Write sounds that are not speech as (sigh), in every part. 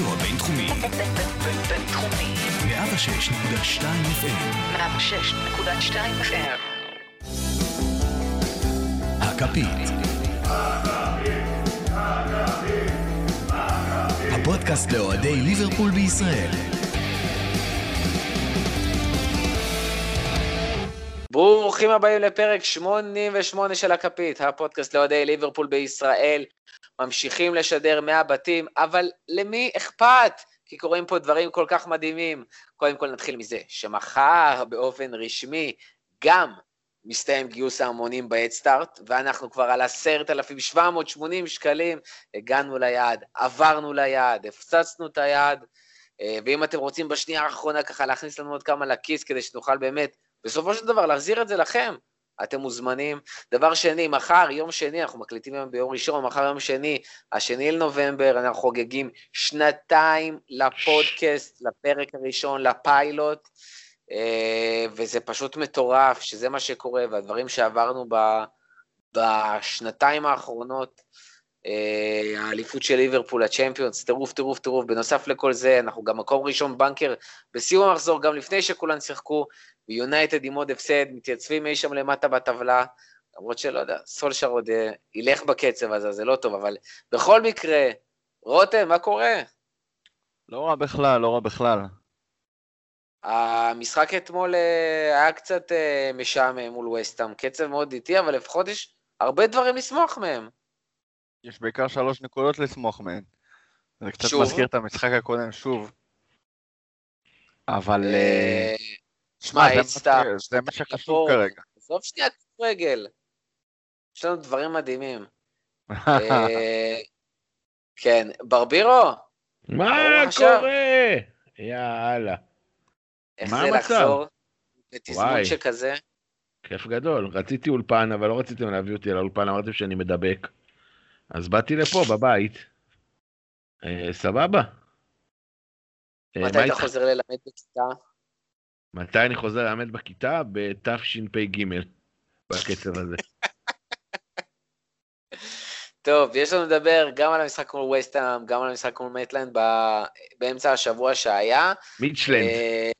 הרדיו הבינתחומי. בינתחומי. 106.2 FM. 106.2 FM. הכפית. הפודקאסט לאוהדי ליברפול בישראל. ברוכים הבאים לפרק 88 של הכפית, הפודקאסט לאוהדי ליברפול בישראל. ממשיכים לשדר מהבתים, אבל למי אכפת? כי קורים פה דברים כל כך מדהימים. קודם כל נתחיל מזה שמחר באופן רשמי גם מסתיים גיוס ההמונים בהדסטארט, ואנחנו כבר על 10,780 שקלים, הגענו ליעד, עברנו ליעד, הפצצנו את היעד, אה, ואם אתם רוצים בשנייה האחרונה ככה להכניס לנו עוד כמה לכיס כדי שנוכל באמת בסופו של דבר להחזיר את זה לכם, אתם מוזמנים. דבר שני, מחר, יום שני, אנחנו מקליטים היום ביום ראשון, מחר יום שני, השני לנובמבר, אנחנו חוגגים שנתיים לפודקאסט, לפרק הראשון, לפיילוט, אה, וזה פשוט מטורף, שזה מה שקורה, והדברים שעברנו ב, בשנתיים האחרונות, אה, האליפות של ליברפול, הצ'מפיונס, טירוף, טירוף, טירוף. בנוסף לכל זה, אנחנו גם מקום ראשון בנקר בסיום המחזור, גם לפני שכולם שיחקו, ויונייטד עם עוד הפסד, מתייצבים אי שם למטה בטבלה, למרות שלא יודע, סולשר עוד אה, ילך בקצב הזה, זה לא טוב, אבל בכל מקרה, רותם, מה קורה? לא רע בכלל, לא רע בכלל. המשחק אתמול אה, היה קצת אה, משעמם מול וסטאם, קצב מאוד איטי, אבל לפחות יש הרבה דברים לשמוח מהם. יש בעיקר שלוש נקודות לשמוח מהן. זה קצת שוב? מזכיר את המשחק הקודם, שוב. אבל... שמע, זה מה ש- זה מה שחשוב אפור. כרגע. עזוב שנייה כדורגל. יש לנו דברים מדהימים. (laughs) אה, כן, ברבירו, מה. קורה? יאללה, איך זה? לחזור בתזמון. שכזה? כיף גדול. רציתי אולפן, אבל לא רציתם להביא אותי לאולפן, אמרתם שאני מדבק. אז באתי לפה, בבית. אה, סבבה. אה, מתי אתה? חוזר ללמד בכיתה? מתי אני חוזר ללמד בכיתה? בתשפ"ג, בקצב הזה. (laughs) טוב, יש לנו לדבר גם על המשחק מול וסטהאם, גם על המשחק מול מיטשלנד באמצע השבוע שהיה. מיטשלנד. אה,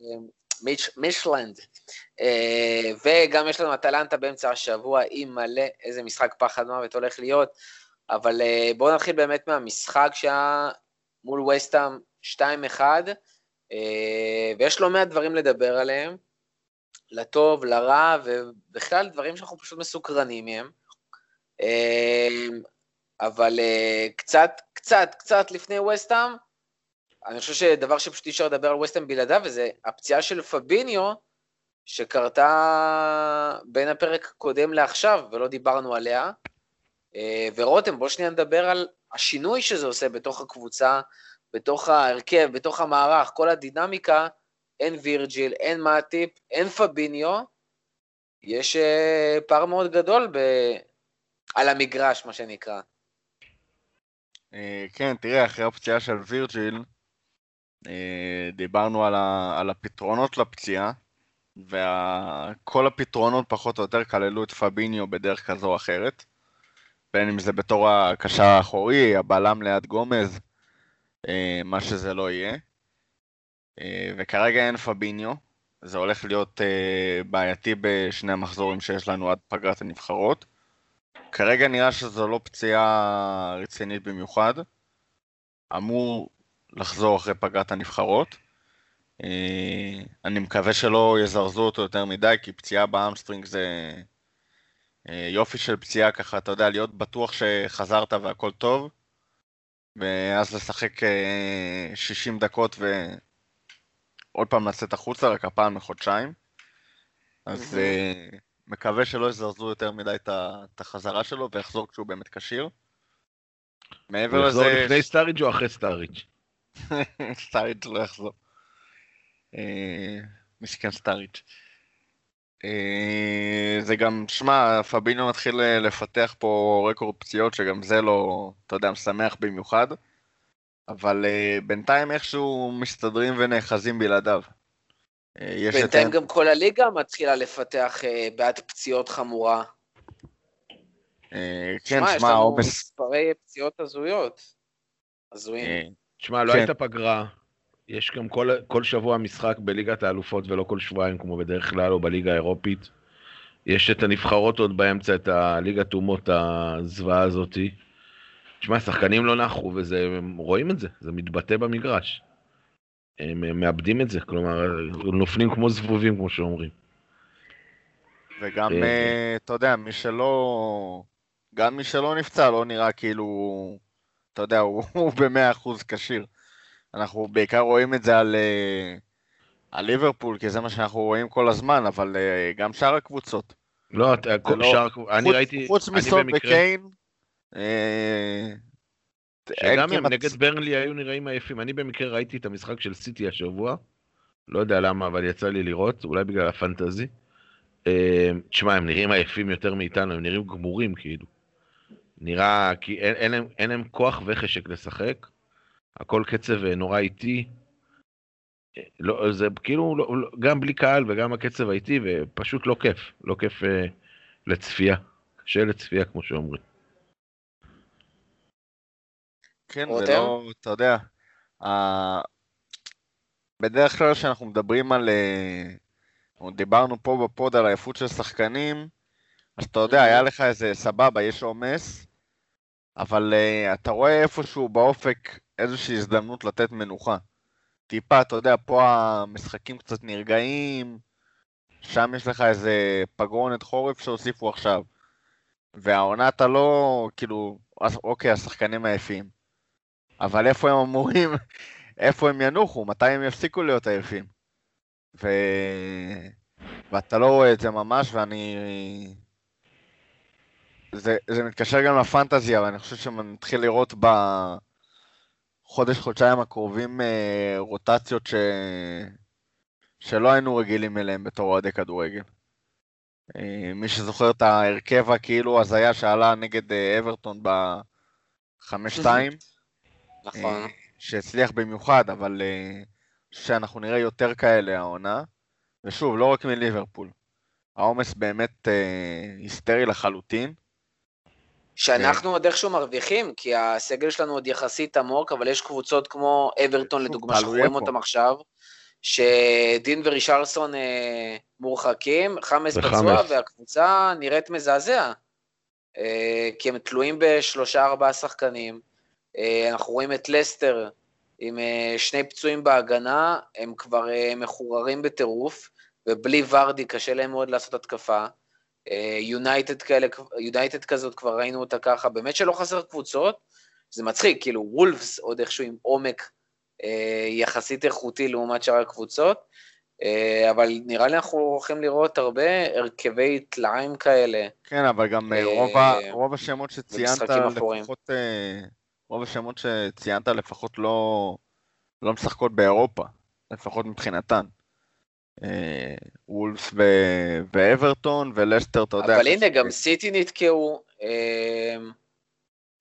מישלנד. אה, וגם יש לנו אטלנטה באמצע השבוע עם מלא, איזה משחק פחד מוות הולך להיות. אבל אה, בואו נתחיל באמת מהמשחק שהיה מול וסטהאם 2-1, אה, ויש לא מעט דברים לדבר עליהם, לטוב, לרע, ובכלל דברים שאנחנו פשוט מסוקרנים מהם. אה, אבל אה, קצת, קצת, קצת לפני וסטהאם, אני חושב שדבר שפשוט אי אפשר לדבר על וסטהאם בלעדיו, וזה הפציעה של פביניו, שקרתה בין הפרק הקודם לעכשיו, ולא דיברנו עליה. אה, ורותם, בוא שנייה נדבר על השינוי שזה עושה בתוך הקבוצה, בתוך ההרכב, בתוך המערך, כל הדינמיקה, אין וירג'יל, אין מאטיפ, אין פביניו, יש אה, פער מאוד גדול ב... על המגרש, מה שנקרא. אה, כן, תראה, אחרי הפציעה של וירג'יל, אה, דיברנו על, ה, על הפתרונות לפציעה, וכל הפתרונות פחות או יותר כללו את פביניו בדרך כזו או אחרת, בין אם זה בתור הקשר האחורי, הבלם ליד גומז, מה שזה לא יהיה. אה, וכרגע אין פביניו, זה הולך להיות אה, בעייתי בשני המחזורים שיש לנו עד פגרת הנבחרות. כרגע נראה שזו לא פציעה רצינית במיוחד. אמור לחזור אחרי פגרת הנבחרות. אה, אני מקווה שלא יזרזו אותו יותר מדי, כי פציעה ב hamstring זה אה, יופי של פציעה ככה, אתה יודע, להיות בטוח שחזרת והכל טוב, ואז לשחק אה, 60 דקות ועוד פעם לצאת החוצה, רק הפעם לחודשיים. אז. אה, מקווה שלא יזרזו יותר מדי את החזרה שלו ויחזור כשהוא באמת כשיר. מעבר הוא יחזור לזה, לפני סטאריג' או אחרי סטאריג'? (laughs) סטאריץ' לא יחזור. אה, מסכן סטאריץ'. אה, זה גם, שמע, פבינו מתחיל אה, לפתח פה רקורד פציעות, שגם זה לא, אתה יודע, משמח במיוחד. אבל אה, בינתיים איכשהו מסתדרים ונאחזים בלעדיו. בינתיים גם כל הליגה מתחילה לפתח בעד פציעות חמורה. כן, שמע, יש לנו. מספרי פציעות הזויות. הזויים. תשמע, לא כן. הייתה פגרה. יש גם כל, כל שבוע משחק בליגת האלופות ולא כל שבועיים כמו בדרך כלל, או בליגה האירופית. יש את הנבחרות עוד באמצע, את הליגת אומות הזוועה הזאתי. תשמע, שחקנים לא נחו, וזה, הם רואים את זה, זה מתבטא במגרש. הם, הם מאבדים את זה, כלומר, נופלים כמו זבובים, כמו שאומרים. וגם, אה, אה, אתה יודע, מי שלא... גם מי שלא נפצע לא נראה כאילו... אתה יודע, הוא במאה אחוז כשיר. אנחנו בעיקר רואים את זה על, אה, על ליברפול, כי זה מה שאנחנו רואים כל הזמן, אבל אה, גם שאר הקבוצות. לא, אתה, כל לא- שאר, אני חוץ- ראיתי, חוץ אני מסון וקיין, אה, שגם הם נגד ברנלי היו נראים עייפים. אני במקרה ראיתי את המשחק של סיטי השבוע, לא יודע למה, אבל יצא לי לראות, אולי בגלל הפנטזי. תשמע, הם נראים עייפים יותר מאיתנו, הם נראים גמורים כאילו. נראה כי אין, אין, להם, אין להם כוח וחשק לשחק, הכל קצב אה, נורא איטי. אה, לא, זה כאילו, לא, לא, גם בלי קהל וגם הקצב האיטי, ופשוט לא כיף, לא כיף אה, לצפייה. קשה לצפייה, כמו שאומרים. כן, רותם? ולא, אתה יודע, ה- בדרך כלל כשאנחנו מדברים על, אה, דיברנו פה בפוד על עייפות של שחקנים, אז אתה יודע, היה לך איזה סבבה, יש עומס, אבל אה, אתה רואה איפשהו באופק איזושהי הזדמנות לתת מנוחה. טיפה, אתה יודע, פה המשחקים קצת נרגעים, שם יש לך איזה פגרונת חורף שהוסיפו עכשיו. והעונה אתה לא, כאילו, אוקיי, השחקנים עייפים. אבל איפה הם אמורים, (laughs) איפה הם ינוחו, מתי הם יפסיקו להיות עייפים. ו... ואתה לא רואה את זה ממש, ואני... זה, זה מתקשר גם לפנטזיה, אבל אני חושב שנתחיל לראות בחודש-חודשיים הקרובים אה, רוטציות ש... שלא היינו רגילים אליהם בתור אוהדי כדורגל. אה, מי שזוכר את ההרכב הכאילו הזיה שעלה נגד אה, אברטון ב-5-2, נכון. אה, שהצליח במיוחד, אבל אה, שאנחנו נראה יותר כאלה העונה. ושוב, לא רק מליברפול. העומס באמת אה, היסטרי לחלוטין. שאנחנו עוד איכשהו מרוויחים, כי הסגל שלנו עוד יחסית עמוק, אבל יש קבוצות כמו אברטון, לדוגמה, שאנחנו רואים. אותם עכשיו, שדין ורישרסון אה, מורחקים, חמאס. פצוע, והקבוצה נראית מזעזע. אה, כי הם תלויים בשלושה ארבעה שחקנים. אה, אנחנו רואים את לסטר עם אה, שני פצועים בהגנה, הם כבר אה, מחוררים בטירוף, ובלי ורדי קשה להם מאוד לעשות התקפה. יונייטד כאלה, יונייטד כזאת, כבר ראינו אותה ככה, באמת שלא חסר קבוצות, זה מצחיק, כאילו וולפס עוד איכשהו עם עומק אה, יחסית איכותי לעומת שאר הקבוצות, אה, אבל נראה לי אנחנו הולכים לראות הרבה הרכבי טלאים כאלה. כן, אבל גם אה, אה, רוב, ה, רוב השמות שציינת. לפחות, אה, רוב השמות שציינת לפחות לא, לא משחקות באירופה, לפחות מבחינתן. אה, וולפס ו- ואברטון ולסטר, אתה יודע. אבל הנה, גם סיטי נתקעו, אה,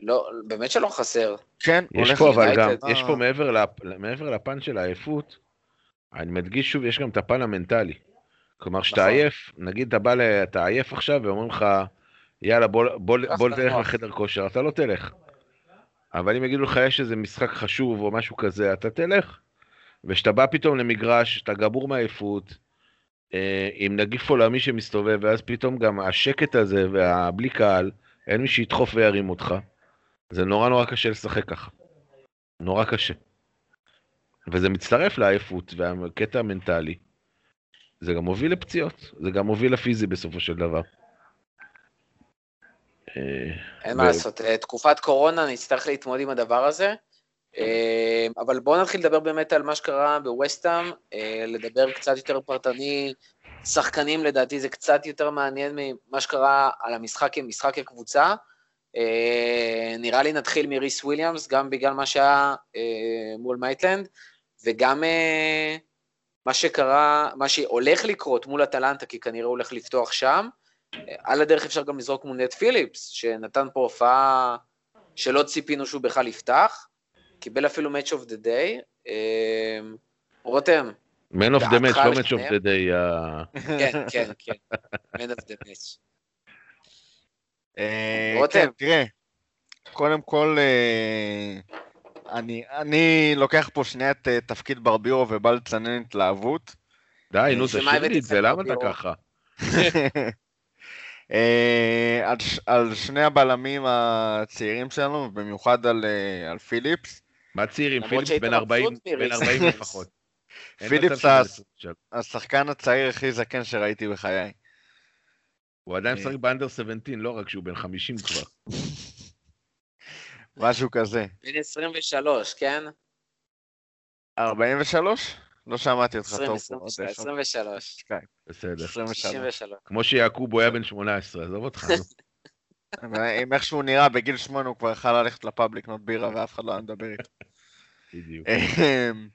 לא, באמת שלא חסר. כן, יש פה אבל. גם, יש פה מעבר, לפ... מעבר לפן של העייפות, אני מדגיש שוב, יש גם את הפן המנטלי. כלומר, כשאתה נכון. עייף, נגיד אתה בא, ל... אתה עייף עכשיו ואומרים לך, יאללה, בוא, בוא, קח בוא את תלך. לחדר כושר, אתה לא תלך. אבל אם יגידו לך יש איזה משחק חשוב או משהו כזה, אתה תלך. וכשאתה בא פתאום למגרש, אתה גמור מעייפות, אה, עם נגיף עולמי שמסתובב, ואז פתאום גם השקט הזה והבלי קהל, אין מי שידחוף וירים אותך. זה נורא נורא קשה לשחק ככה. נורא קשה. וזה מצטרף לעייפות והקטע המנטלי. זה גם מוביל לפציעות, זה גם מוביל לפיזי בסופו של דבר. אה, אין מה לעשות, אה, תקופת קורונה, נצטרך להתמודד עם הדבר הזה. אה, אבל בואו נתחיל לדבר באמת על מה שקרה בווסטהאם, אה, לדבר קצת יותר פרטני. שחקנים, לדעתי, זה קצת יותר מעניין ממה שקרה על המשחק כמשחק כקבוצה. אה, נראה לי נתחיל מריס וויליאמס, גם בגלל מה שהיה אה, מול מיטילנד, וגם מה שקרה, מה שהולך לקרות מול אטלנטה, כי כנראה הולך לפתוח שם. על הדרך אפשר גם לזרוק מול נט פיליפס, שנתן פה הופעה שלא ציפינו שהוא בכלל יפתח, קיבל אפילו Match of the Day. אה, רותם, Man of the match, לא match of the day. כן, כן, כן, Man of the Match. אה, רותם. כן, תראה, קודם כל, אה, אני, אני לוקח פה שנייה את אה, תפקיד ברבירו ובא לצנן התלהבות. די, נו, תשאיר לי את זה, למה אתה? ככה? (laughs) על, שני הבלמים הצעירים שלנו, במיוחד על, על פיליפס. מה צעירים? למרות פיליפס בן 40 מבסוט בן מריס. 40 (laughs) לפחות. פיליפס מצב שהוא בן הס- 23. השחקן הצעיר הכי זקן שראיתי בחיי. הוא עדיין אה. משחק באנדר 17, לא רק שהוא בן 50 כבר. (laughs) משהו כזה. בן 23, כן? 43? לא שמעתי אותך 20, טוב. 23, עוד 23. בסדר. 23. 63. כמו שיעקובו היה בן 18, עזוב אותך. (laughs) אם איך שהוא נראה, בגיל שמונה הוא כבר יכל ללכת לפאב לקנות בירה ואף אחד לא היה מדבר איתו. בדיוק. אמ,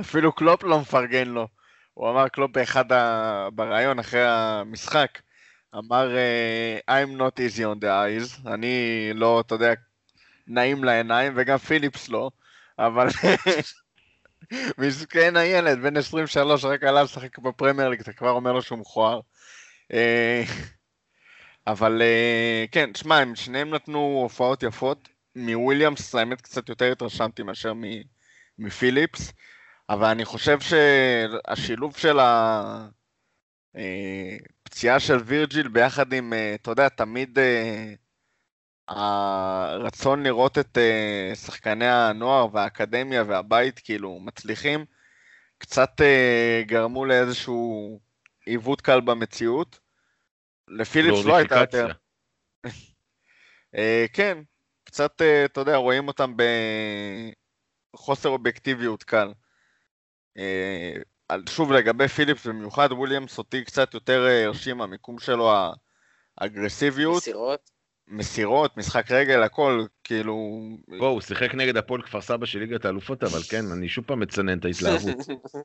אפילו קלופ לא מפרגן לו. הוא אמר קלופ באחד ה... בריאיון אחרי המשחק, אמר אה, I'm not easy on the eyes, אני לא, אתה יודע, נעים לעיניים, וגם פיליפס לא, אבל (laughs) מסכן הילד, בן 23, רק עלה לשחק בפרמייר ליג, אתה כבר אומר לו שהוא מכוער. אה, (laughs) אבל אה, כן, שמע, הם שניהם נתנו הופעות יפות. מוויליאמס, האמת, קצת יותר התרשמתי מאשר מפיליפס, אבל אני חושב שהשילוב של הפציעה של וירג'יל ביחד עם, אה, אתה יודע, תמיד אה, הרצון לראות את אה, שחקני הנוער והאקדמיה והבית כאילו מצליחים, קצת אה, גרמו לאיזשהו עיוות קל במציאות. לפיליפס לא הייתה יותר... (laughs) אה, כן, קצת, אה, אתה יודע, רואים אותם בחוסר אובייקטיביות קל. אה, שוב, לגבי פיליפס במיוחד, וויליאמס אותי קצת יותר אה, הרשים, המיקום שלו, האגרסיביות, מסירות. מסירות, משחק רגל, הכל, כאילו... בוא, הוא שיחק נגד הפועל כפר סבא של ליגת האלופות, אבל כן, אני שוב פעם מצנן את ההתלהבות.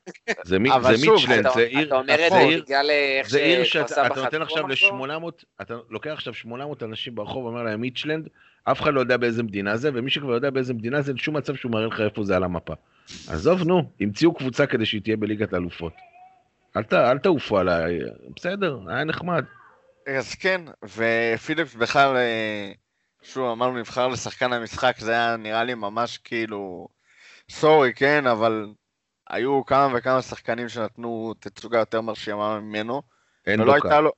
(laughs) זה מיצ'לנד, אתה זה עיר, אתה אומר את זה זה בגלל איך שכפר סבא אתה נותן עכשיו מחזור? ל-800, אתה לוקח עכשיו 800 אנשים ברחוב ואומר להם מיצ'לנד, אף אחד לא יודע באיזה מדינה זה, ומי שכבר יודע באיזה מדינה זה, אין שום מצב שהוא מראה לך איפה זה על המפה. עזוב, נו, המציאו קבוצה כדי שהיא תהיה בליגת האלופות. אל ת- אל תעופו עליי, בסדר, היה נחמד. אז כן, ופיליפס בכלל, אה, שוב, אמרנו, נבחר לשחקן המשחק, זה היה נראה לי ממש כאילו... סורי, כן, אבל היו כמה וכמה שחקנים שנתנו תצוגה יותר מרשימה ממנו. אין דוקה. הייתה לו...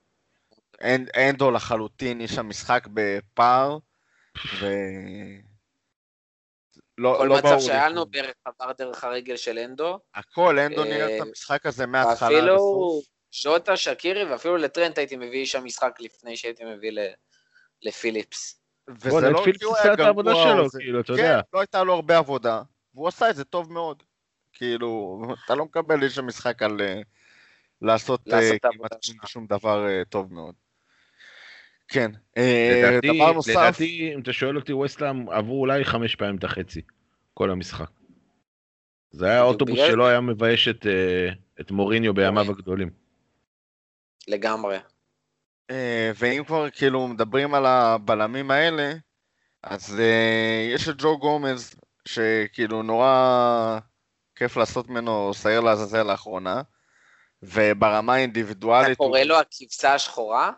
אין, אנדו לחלוטין, איש המשחק בפער, ו... לא, כל לא מצב שהיה. לנו בערך עבר דרך הרגל של אנדו. הכל, אנדו אה, ניהל את המשחק הזה מההתחלה הסוף. שוטה, שקירי, ואפילו לטרנט הייתי מביא שם משחק לפני שהייתי מביא ל- לפיליפס. וזה בוא, לא כי הוא היה גרוע, שלו, או זה- כאילו, אתה כן, יודע. לא הייתה לו הרבה עבודה, והוא עשה את זה טוב מאוד. כאילו, (laughs) אתה לא מקבל איש המשחק על אה, לעשות אה, לעשות את כמעט. שום דבר אה, טוב מאוד. כן, אה, לדעתי, דבר נוסף, לדעתי, אם אתה שואל אותי, ווסטהאם עברו אולי חמש פעמים את החצי, כל המשחק. זה היה בדיוק האוטובוס בגלל- שלו היה מבייש את, אה, את מוריניו בימיו הגדולים. לגמרי. אה, ואם כבר כאילו מדברים על הבלמים האלה, אז יש את ג'ו גומז, שכאילו נורא כיף לעשות ממנו שעיר לעזאזל לאחרונה, וברמה אתה האינדיבידואלית הוא קורא לו הכבשה השחורה?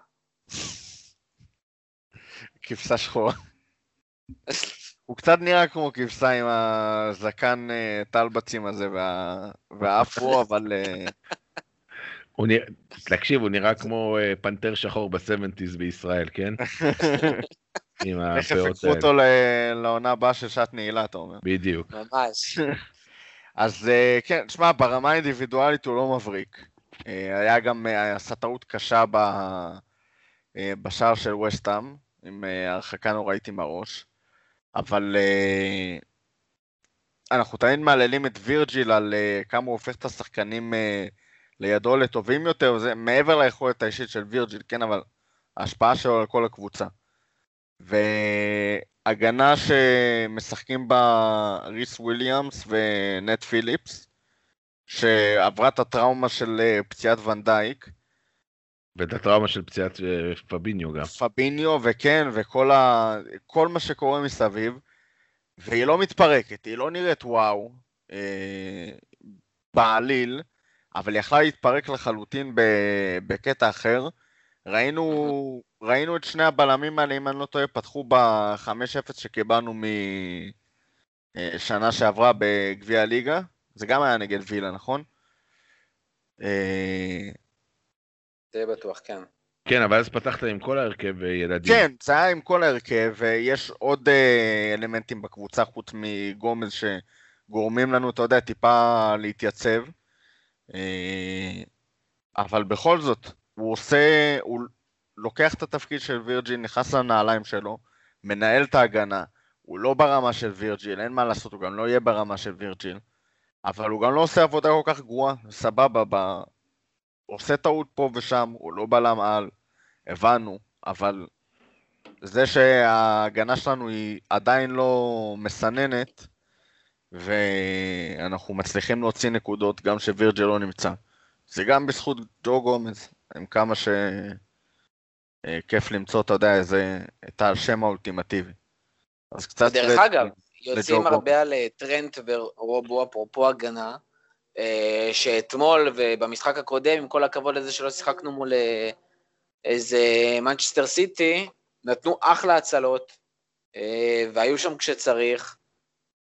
(laughs) כבשה שחורה. הוא קצת נראה כמו כבשה עם הזקן אה, טלבצים הזה וה- והאפרו, אבל אה, הוא נראה, תקשיב, הוא נראה כמו אה, פנתר שחור בסבנטיז בישראל, כן? (laughs) עם הפאות האלה. אותו ל- לעונה הבאה של שעת נעילה, אתה אומר. בדיוק. ממש. (laughs) אז כן, תשמע, ברמה האינדיבידואלית הוא לא מבריק. היה גם, עשה טעות קשה ב, בשער של וסטאם, עם אה, הרחקה נוראית עם הראש. אבל אה, אנחנו תמיד מהללים את וירג'יל על אה, כמה הוא הופך את השחקנים לידו לטובים יותר, זה מעבר ליכולת האישית של וירג'יל, כן, אבל ההשפעה שלו על כל הקבוצה. והגנה שמשחקים בה ריס וויליאמס ונט פיליפס, שעברה את הטראומה של פציעת ונדייק, ואת הטראומה של פציעת אה, פביניו גם. פביניו, וכן, וכל ה... כל מה שקורה מסביב, והיא לא מתפרקת, היא לא נראית וואו אה, בעליל, אבל היא יכלה להתפרק לחלוטין ב... בקטע אחר. ראינו, ראינו את שני הבלמים האלה, אם אני לא טועה, פתחו ב-5-0 שקיבלנו מ... אה, שעברה בגביע הליגה, זה גם היה נגד וילה, נכון? אה, זה בטוח, כן. כן, אבל אז פתחת עם כל ההרכב אה, ילדים. כן, זה היה עם כל ההרכב, ויש עוד אה, אלמנטים בקבוצה חוץ מגומז שגורמים לנו, אתה יודע, טיפה להתייצב. אה, אבל בכל זאת, הוא עושה, הוא לוקח את התפקיד של וירג'יל, נכנס לנעליים שלו, מנהל את ההגנה, הוא לא ברמה של וירג'יל, אין מה לעשות, הוא גם לא יהיה ברמה של וירג'יל, אבל הוא גם לא עושה עבודה כל כך גרועה, סבבה, עושה טעות פה ושם, הוא לא בלם על, הבנו, אבל זה שההגנה שלנו היא עדיין לא מסננת, ואנחנו מצליחים להוציא נקודות גם שווירג'ל לא נמצא. זה גם בזכות ג'ו גומז, עם כמה שכיף למצוא, אתה יודע, איזה, את השם האולטימטיבי. אז קצת... דרך קרדיט אגב, יוצאים הרבה על אה, טרנט ורובו, אפרופו הגנה, אה, שאתמול ובמשחק הקודם, עם כל הכבוד לזה שלא שיחקנו מול אה, איזה מנצ'סטר סיטי, נתנו אחלה הצלות, אה, והיו שם כשצריך,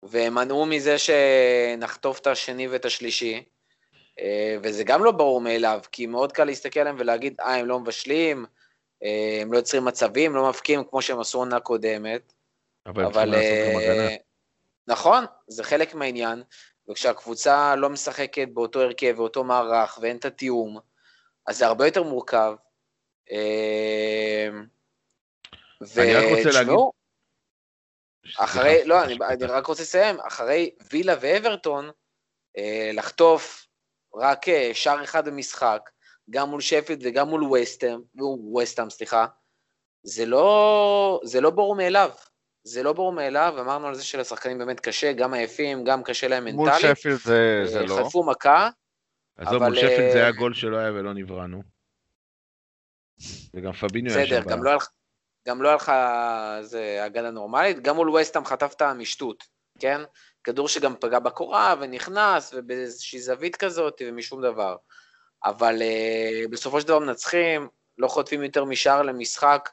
ומנעו מזה שנחטוף את השני ואת השלישי, אה, וזה גם לא ברור מאליו, כי מאוד קל להסתכל עליהם ולהגיד, אה, הם לא מבשלים, אה, הם לא יוצרים מצבים, לא מפקיעים כמו שהם עשו עונה קודמת. אבל הם צריכים אבל... לעשות גם הגנה. אה, נכון, זה חלק מהעניין, וכשהקבוצה לא משחקת באותו הרכב ואותו מערך ואין את התיאום, אז זה הרבה יותר מורכב. אה, אני רק רוצה להגיד- אחרי, לא, אני. אני רק רוצה לסיים, אחרי וילה ואברטון, אה, לחטוף רק אה, שער אחד במשחק, גם מול שפילד וגם מול וסטהאם, ווסטהאם, סליחה, זה לא, זה לא ברור מאליו. זה לא ברור מאליו, אמרנו על זה שלשחקנים באמת קשה, גם עייפים, גם קשה להם מול מנטלית. שפילד זה, זה אה, לא. חטפו מכה, עזוב, אבל, מול שפילד זה אה, היה גול שלא היה ולא נבראנו. וגם פביניו היה בסדר, שם. גם ב- לא גם לא היה לך איזה הגנה נורמלית, גם מול וסטהאם חטפת משטות, כן? כדור שגם פגע בקורה ונכנס, ובאיזושהי זווית כזאת, ומשום דבר. אבל uh, בסופו של דבר מנצחים, לא חוטפים יותר משער למשחק,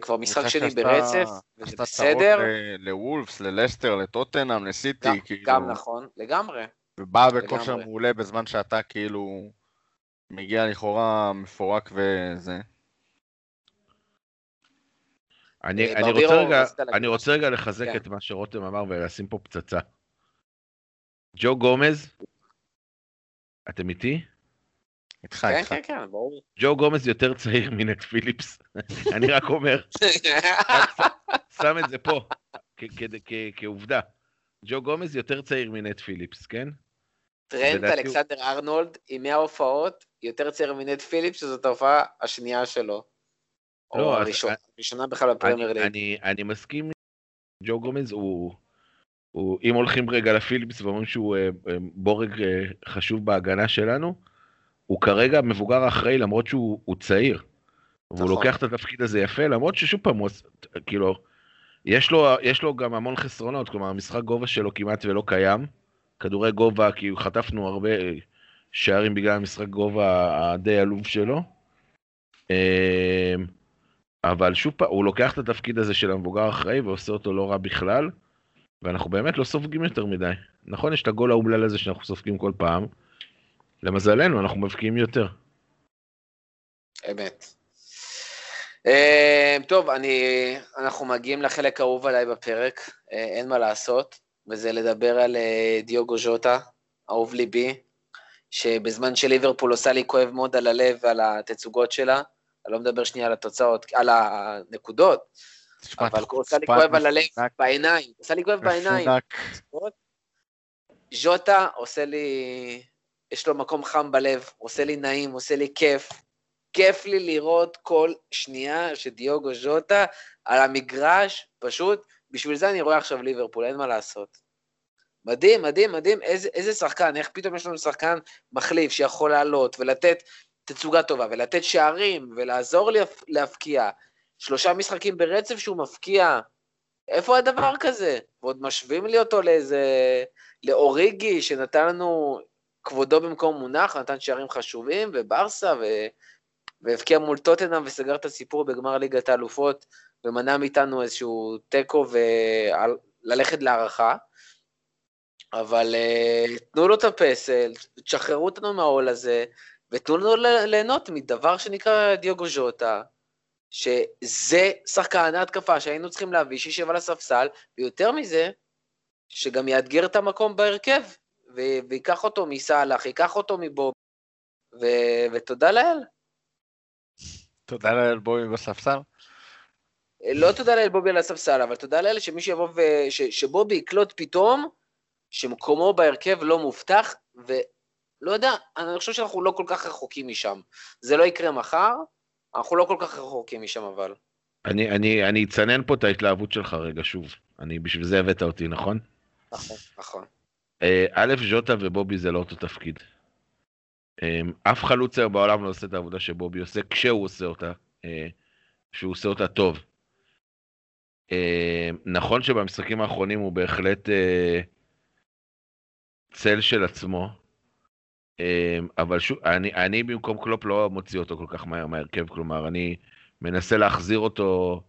כבר משחק שני ברצף, וזה בסדר. ל- לוולפס, ללסטר, לטוטנאם, לסיטי, גם, כאילו, גם נכון, לגמרי. ובאה בכושר. מעולה בזמן שאתה כאילו מגיע לכאורה מפורק וזה. אני, אה, אני, רוצה רגע, אני רוצה רגע לחזק כן. את מה שרותם אמר ולשים פה פצצה. ג'ו גומז, אתם איתי? איתך, כן, איתך. כן, כן, ברור. ג'ו גומז יותר צעיר מנט פיליפס. (laughs) אני רק אומר, שם את זה פה, כעובדה. ג'ו גומז יותר צעיר מנט פיליפס, כן? טרנט אלכסנדר ארנולד עם 100 הופעות, יותר צעיר מנט פיליפס, שזאת ההופעה השנייה שלו. לא, או אז- הראשונה, בכלל בפרמייר ליג. אני, מסכים, ג'ו גומז הוא, הוא, אם הולכים רגע לפיליפס ואומרים שהוא אה, אה, בורג אה, חשוב בהגנה שלנו, הוא כרגע מבוגר אחראי למרות שהוא הוא צעיר. והוא נכון. לוקח את התפקיד הזה יפה, למרות ששוב פעם, הוא, כאילו, יש לו, יש לו גם המון חסרונות, כלומר, המשחק גובה שלו כמעט ולא קיים. כדורי גובה, כי חטפנו הרבה שערים בגלל המשחק גובה הדי עלוב שלו. אה, אבל שוב פעם, הוא לוקח את התפקיד הזה של המבוגר האחראי ועושה אותו לא רע בכלל, ואנחנו באמת לא סופגים יותר מדי. נכון, יש את הגול האומלל הזה שאנחנו סופגים כל פעם, למזלנו, אנחנו מבקיעים יותר. אמת. אה, טוב, אני, אנחנו מגיעים לחלק האהוב עליי בפרק, אה, אין מה לעשות, וזה לדבר על אה, דיוגו ז'וטה, אהוב ליבי, שבזמן שליברפול עושה לי כואב מאוד על הלב ועל התצוגות שלה, אני לא מדבר שנייה על התוצאות, על הנקודות, תשמע, אבל עושה לי כואב על הלב בעיניים, עושה לי כואב בעיניים. ז'וטה עושה לי, יש לו מקום חם בלב, עושה לי נעים, עושה לי כיף. כיף לי לראות כל שנייה שדיוגו ז'וטה על המגרש, פשוט, בשביל זה אני רואה עכשיו ליברפול, אין מה לעשות. מדהים, מדהים, מדהים, איזה, איזה שחקן, איך פתאום יש לנו שחקן מחליף שיכול לעלות ולתת תצוגה טובה ולתת שערים ולעזור לי להפ- להפקיע. שלושה משחקים ברצף שהוא מפקיע. איפה הדבר כזה? ועוד משווים לי אותו לאיזה... לאוריגי, שנתן לנו כבודו במקום מונח, נתן שערים חשובים, וברסה, ו... והבקיע מול טוטנאם וסגר את הסיפור בגמר ליגת האלופות, ומנע מאיתנו איזשהו תיקו, ללכת להערכה, אבל uh, תנו לו את הפסל, תשחררו אותנו מהעול הזה, ותנו לנו ליהנות מדבר שנקרא דיוגו ז'וטה, שזה שחקן ההתקפה שהיינו צריכים להביא, שישב על הספסל, ויותר מזה, שגם יאתגר את המקום בהרכב, ו- ויקח אותו מסאלח, ייקח אותו מבוב, ו- ותודה לאל. תודה לאל בובי בספסל. לא תודה לאל בובי על הספסל, אבל תודה לאל שמישהו יבוא ו... ש... שבובי יקלוט פתאום שמקומו בהרכב לא מובטח, ולא יודע, אני חושב שאנחנו לא כל כך רחוקים משם. זה לא יקרה מחר, אנחנו לא כל כך רחוקים משם אבל. אני, אני, אני אצנן פה את ההתלהבות שלך רגע שוב. אני, בשביל זה הבאת אותי, נכון? נכון, נכון. אה, א', ז'וטה ובובי זה לא אותו תפקיד. אה, אף חלוץ היום בעולם לא עושה את העבודה שבובי עושה, כשהוא עושה אותה, אה, שהוא עושה אותה טוב. אה, נכון שבמשחקים האחרונים הוא בהחלט אה, צל של עצמו, אה, אבל שוב, אני, אני במקום קלופ לא מוציא אותו כל כך מהר מההרכב, כלומר, אני מנסה להחזיר אותו,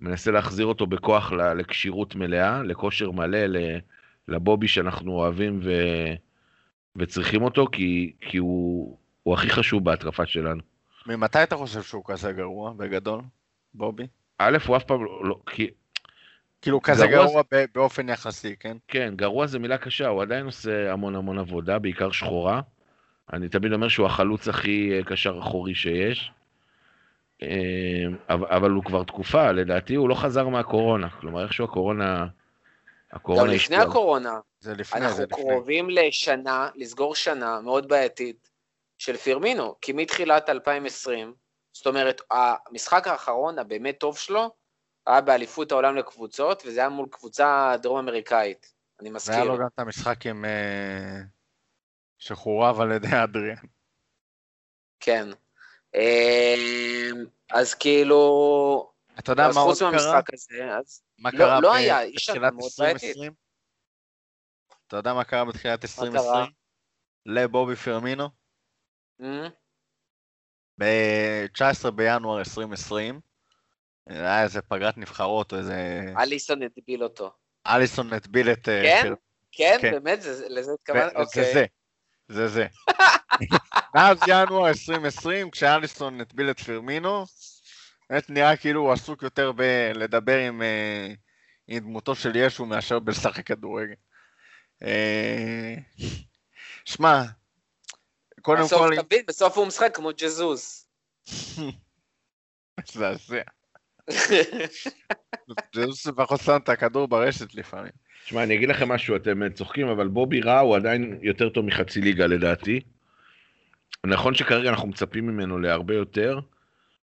מנסה להחזיר אותו בכוח לכשירות מלאה, לכושר מלא, ל- לבובי שאנחנו אוהבים ו... וצריכים אותו, כי, כי הוא, הוא הכי חשוב בהתקפה שלנו. ממתי אתה חושב שהוא כזה גרוע, בגדול, בובי? א', הוא אף פעם לא, לא כי, כאילו כזה גרוע גרוע ב- באופן יחסי, כן? כן, גרוע זה מילה קשה, הוא עדיין עושה המון המון עבודה, בעיקר שחורה. אני תמיד אומר שהוא החלוץ הכי אה, קשר אחורי שיש. אה, אבל הוא כבר תקופה, לדעתי הוא לא חזר מהקורונה. כלומר, איכשהו הקורונה... גם הקורונה לפני השפיעה. הקורונה, זה לפני, אנחנו זה לפני. קרובים לשנה, לסגור שנה מאוד בעייתית של פירמינו, כי מתחילת 2020, זאת אומרת, המשחק האחרון הבאמת טוב שלו, היה באליפות העולם לקבוצות, וזה היה מול קבוצה דרום אמריקאית, אני והיה מזכיר. לו גם את המשחק עם... אה, שחורב על ידי אדריאן. כן. אמ, אז כאילו, אתה יודע מה עוד קרה? הזה, אז מה לא- קרה לא היה, בתחילת מאוד בעייתית. 2020? אתה יודע מה קרה בתחילת 2020? קרה? לבובי פרמינו? אמ, ב-19 בינואר 2020, היה איזה פגרת נבחרות או איזה... אליסון הטביל אותו. אליסון הטביל את... אה, כן? כן, כן. באמת, זה- לזה התכוונת? זה אוקיי. זה. זה זה. (laughs) מאז ינואר 2020, כשאליסון הטביל את פרמינו, באמת נראה כאילו הוא עסוק יותר בלדבר עם, אה, עם דמותו של ישו מאשר בלשחק כדורגל. אה, שמע, קודם בסוף כל, תבין, בסוף הוא משחק כמו ג'זוס. (laughs) מזעזע. ג'זוס לפחות שם את הכדור ברשת לפעמים. תשמע, אני אגיד לכם משהו, אתם צוחקים, אבל בובי רע הוא עדיין יותר טוב מחצי ליגה לדעתי. נכון שכרגע אנחנו מצפים ממנו להרבה יותר.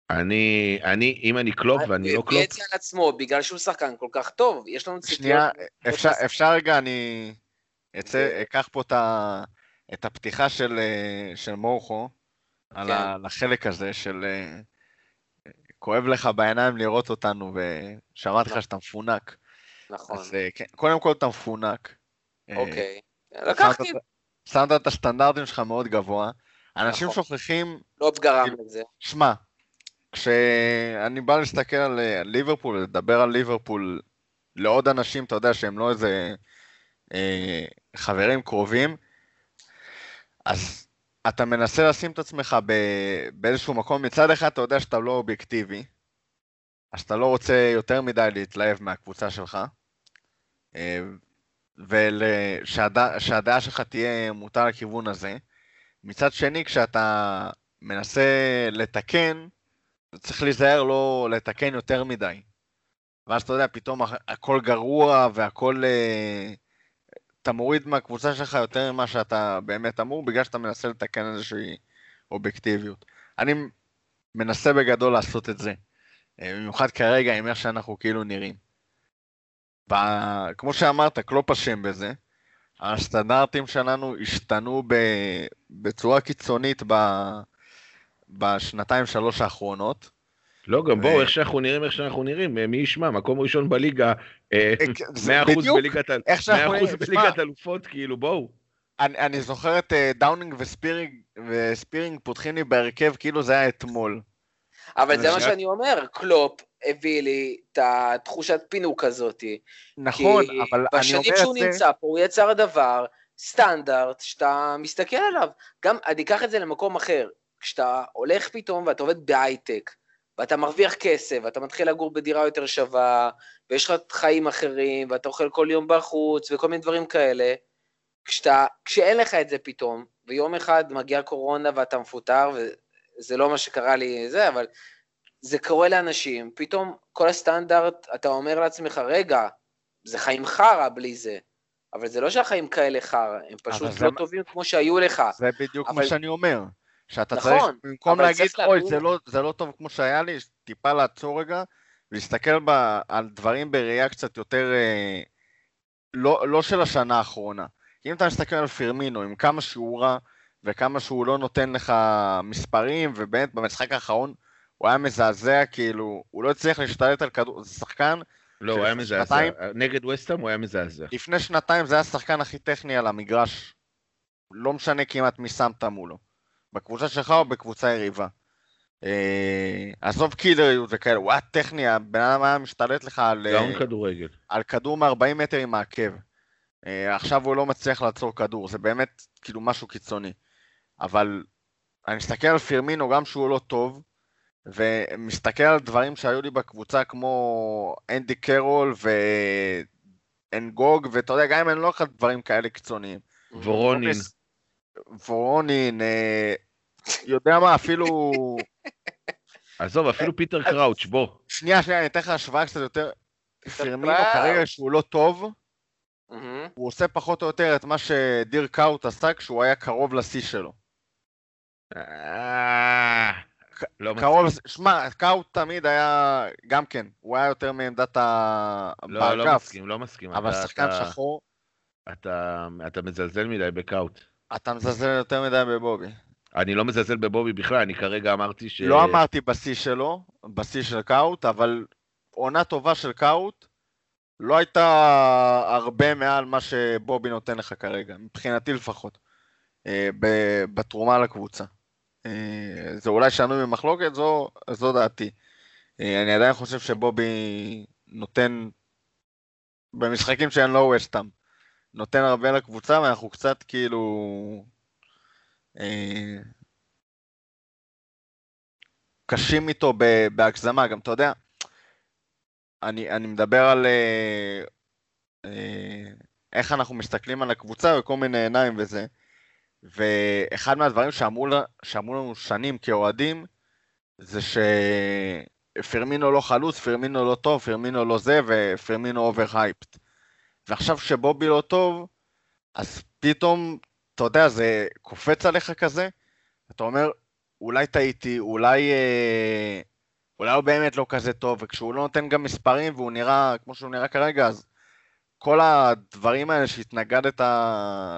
אני, אני, אם אני קלופ ואני לא הוא הביא קלופ, את זה על עצמו בגלל שהוא שחקן כל כך טוב, יש לנו ציפיות. שנייה, אפשר. אפשר רגע, אני אצא, אקח פה את, ה, את הפתיחה של, אה, של מורכו, על כן. ה- על החלק הזה של אה, כואב לך בעיניים לראות אותנו, ושמעתי לך שאתה מפונק. נכון, אז אה, כן, קודם כל אתה מפונק. אה, אוקיי. לקחתי, את- שמת את הסטנדרטים שלך מאוד גבוה. אנשים נכון. שוכחים לא גרם כאילו- לזה. שמע, כשאני בא להסתכל אה, על ליברפול, לדבר על ליברפול לעוד אנשים, אתה יודע, שהם לא איזה אה, חברים קרובים, אז אתה מנסה לשים את עצמך ב, באיזשהו מקום, מצד אחד אתה יודע שאתה לא אובייקטיבי, אז אתה לא רוצה יותר מדי להתלהב מהקבוצה שלך, אה, ושהדעה שלך תהיה מוטה לכיוון הזה. מצד שני, כשאתה מנסה לתקן, צריך להיזהר לא לתקן יותר מדי. ואז אתה יודע, פתאום הכ- הכל גרוע והכל... אה, אתה מוריד מהקבוצה שלך יותר ממה שאתה באמת אמור, בגלל שאתה מנסה לתקן איזושהי אובייקטיביות. אני מנסה בגדול לעשות את זה. אה, במיוחד כרגע, עם איך שאנחנו כאילו נראים. ב- כמו שאמרת, קלופ אשם בזה. הסטנדרטים שלנו השתנו ב... בצורה קיצונית ב... בשנתיים שלוש האחרונות. לא, גם בואו, איך שאנחנו נראים, איך שאנחנו נראים, אה, מי ישמע, מקום ראשון בליגה, אה, אה, זה 100% בדיוק בליגת 100%. אלופות, כאילו, בואו. אני, זוכר את אה, דאונינג וספירינג, פותחים לי בהרכב כאילו זה היה אתמול. אבל זה מה. שאני אומר, קלופ הביא לי את התחושת פינוק הזאת. נכון, כי אבל אני בשנים אומר שהוא את זה... נמצא פה, הוא יצר דבר, סטנדרט, שאתה מסתכל עליו. גם, אני אקח את זה למקום אחר. כשאתה הולך פתאום ואתה עובד בהייטק, ואתה מרוויח כסף, ואתה מתחיל לגור בדירה יותר שווה, ויש לך חיים אחרים, ואתה אוכל כל יום בחוץ, וכל מיני דברים כאלה, כשאתה, כשאין לך את זה פתאום, ויום אחד מגיעה קורונה ואתה מפוטר, וזה לא מה שקרה לי זה, אבל זה קורה לאנשים, פתאום כל הסטנדרט, אתה אומר לעצמך, רגע, זה חיים חרא בלי זה. אבל זה לא שהחיים כאלה חרא, הם פשוט זה לא מה- טובים כמו שהיו לך. זה בדיוק מה אבל- שאני אומר. שאתה נכון, צריך, במקום להגיד, צריך אוי, זה לא, זה לא טוב כמו שהיה לי, טיפה לעצור רגע, ולהסתכל ב, על דברים בראייה קצת יותר, אה, לא, לא של השנה האחרונה. אם אתה מסתכל על פירמינו, עם כמה שהוא רע, וכמה שהוא לא נותן לך מספרים, ובאמת במשחק האחרון הוא היה מזעזע, כאילו, הוא לא הצליח להשתלט על כדור, זה שחקן, לא, הוא היה מזעזע. שנתיים- נגד וסטאם הוא היה מזעזע. לפני שנתיים זה היה השחקן הכי טכני על המגרש. לא משנה כמעט מי שמת מולו. בקבוצה שלך או בקבוצה יריבה. אה, עזוב קילריות וכאלה, היה טכני, הבן אדם היה משתלט לך על, אה, גאון כדורגל. על כדור מ-40 מטר עם העקב. אה, עכשיו הוא לא מצליח לעצור כדור, זה באמת כאילו משהו קיצוני. אבל אני מסתכל על פירמינו גם שהוא לא טוב, ומסתכל על דברים שהיו לי בקבוצה כמו אנדי קרול ואנגוג, ואתה יודע, גם אם אני לא על דברים כאלה קיצוניים. וורונין. וורונין, אה, יודע מה, אפילו... עזוב, אפילו פיטר קראוץ', בוא. שנייה, שנייה, אני אתן לך השוואה קצת יותר. פירמינו קראוץ'. כרגע שהוא לא טוב. הוא עושה פחות או יותר את מה שדירק קאוט עשה כשהוא היה קרוב לשיא שלו. אה, לא. קרוב, שמע, קאוט תמיד היה, גם כן, הוא היה יותר מעמדת ה... לא, לא מסכים, לא מסכים. אבל שחקן שחור, אתה אתה מזלזל מדי בקאוט. אתה מזלזל יותר מדי בבובי. אני לא מזלזל בבובי בכלל, אני כרגע אמרתי ש... לא אמרתי בשיא שלו, בשיא של קאוט, אבל עונה טובה של קאוט לא הייתה הרבה מעל מה שבובי נותן לך כרגע, מבחינתי לפחות, אה, בתרומה לקבוצה. אה, זה אולי שנוי במחלוקת, זו, זו דעתי. אה, אני עדיין חושב שבובי נותן, במשחקים שאין לו ווסטאם, נותן הרבה לקבוצה, ואנחנו קצת כאילו... אה, קשים איתו בהגזמה, גם אתה יודע, אני, אני מדבר על אה, אה, איך אנחנו מסתכלים על הקבוצה וכל מיני עיניים וזה, ואחד מהדברים שאמרו, שאמרו לנו שנים כאוהדים, זה שפרמינו לא חלוץ, פרמינו לא טוב, פרמינו לא זה, ופרמינו overhyped. ועכשיו שבובי לא טוב, אז פתאום, אתה יודע, זה קופץ עליך כזה, אתה אומר, אולי טעיתי, אולי, אה, אולי הוא באמת לא כזה טוב, וכשהוא לא נותן גם מספרים והוא נראה כמו שהוא נראה כרגע, אז כל הדברים האלה שהתנגדת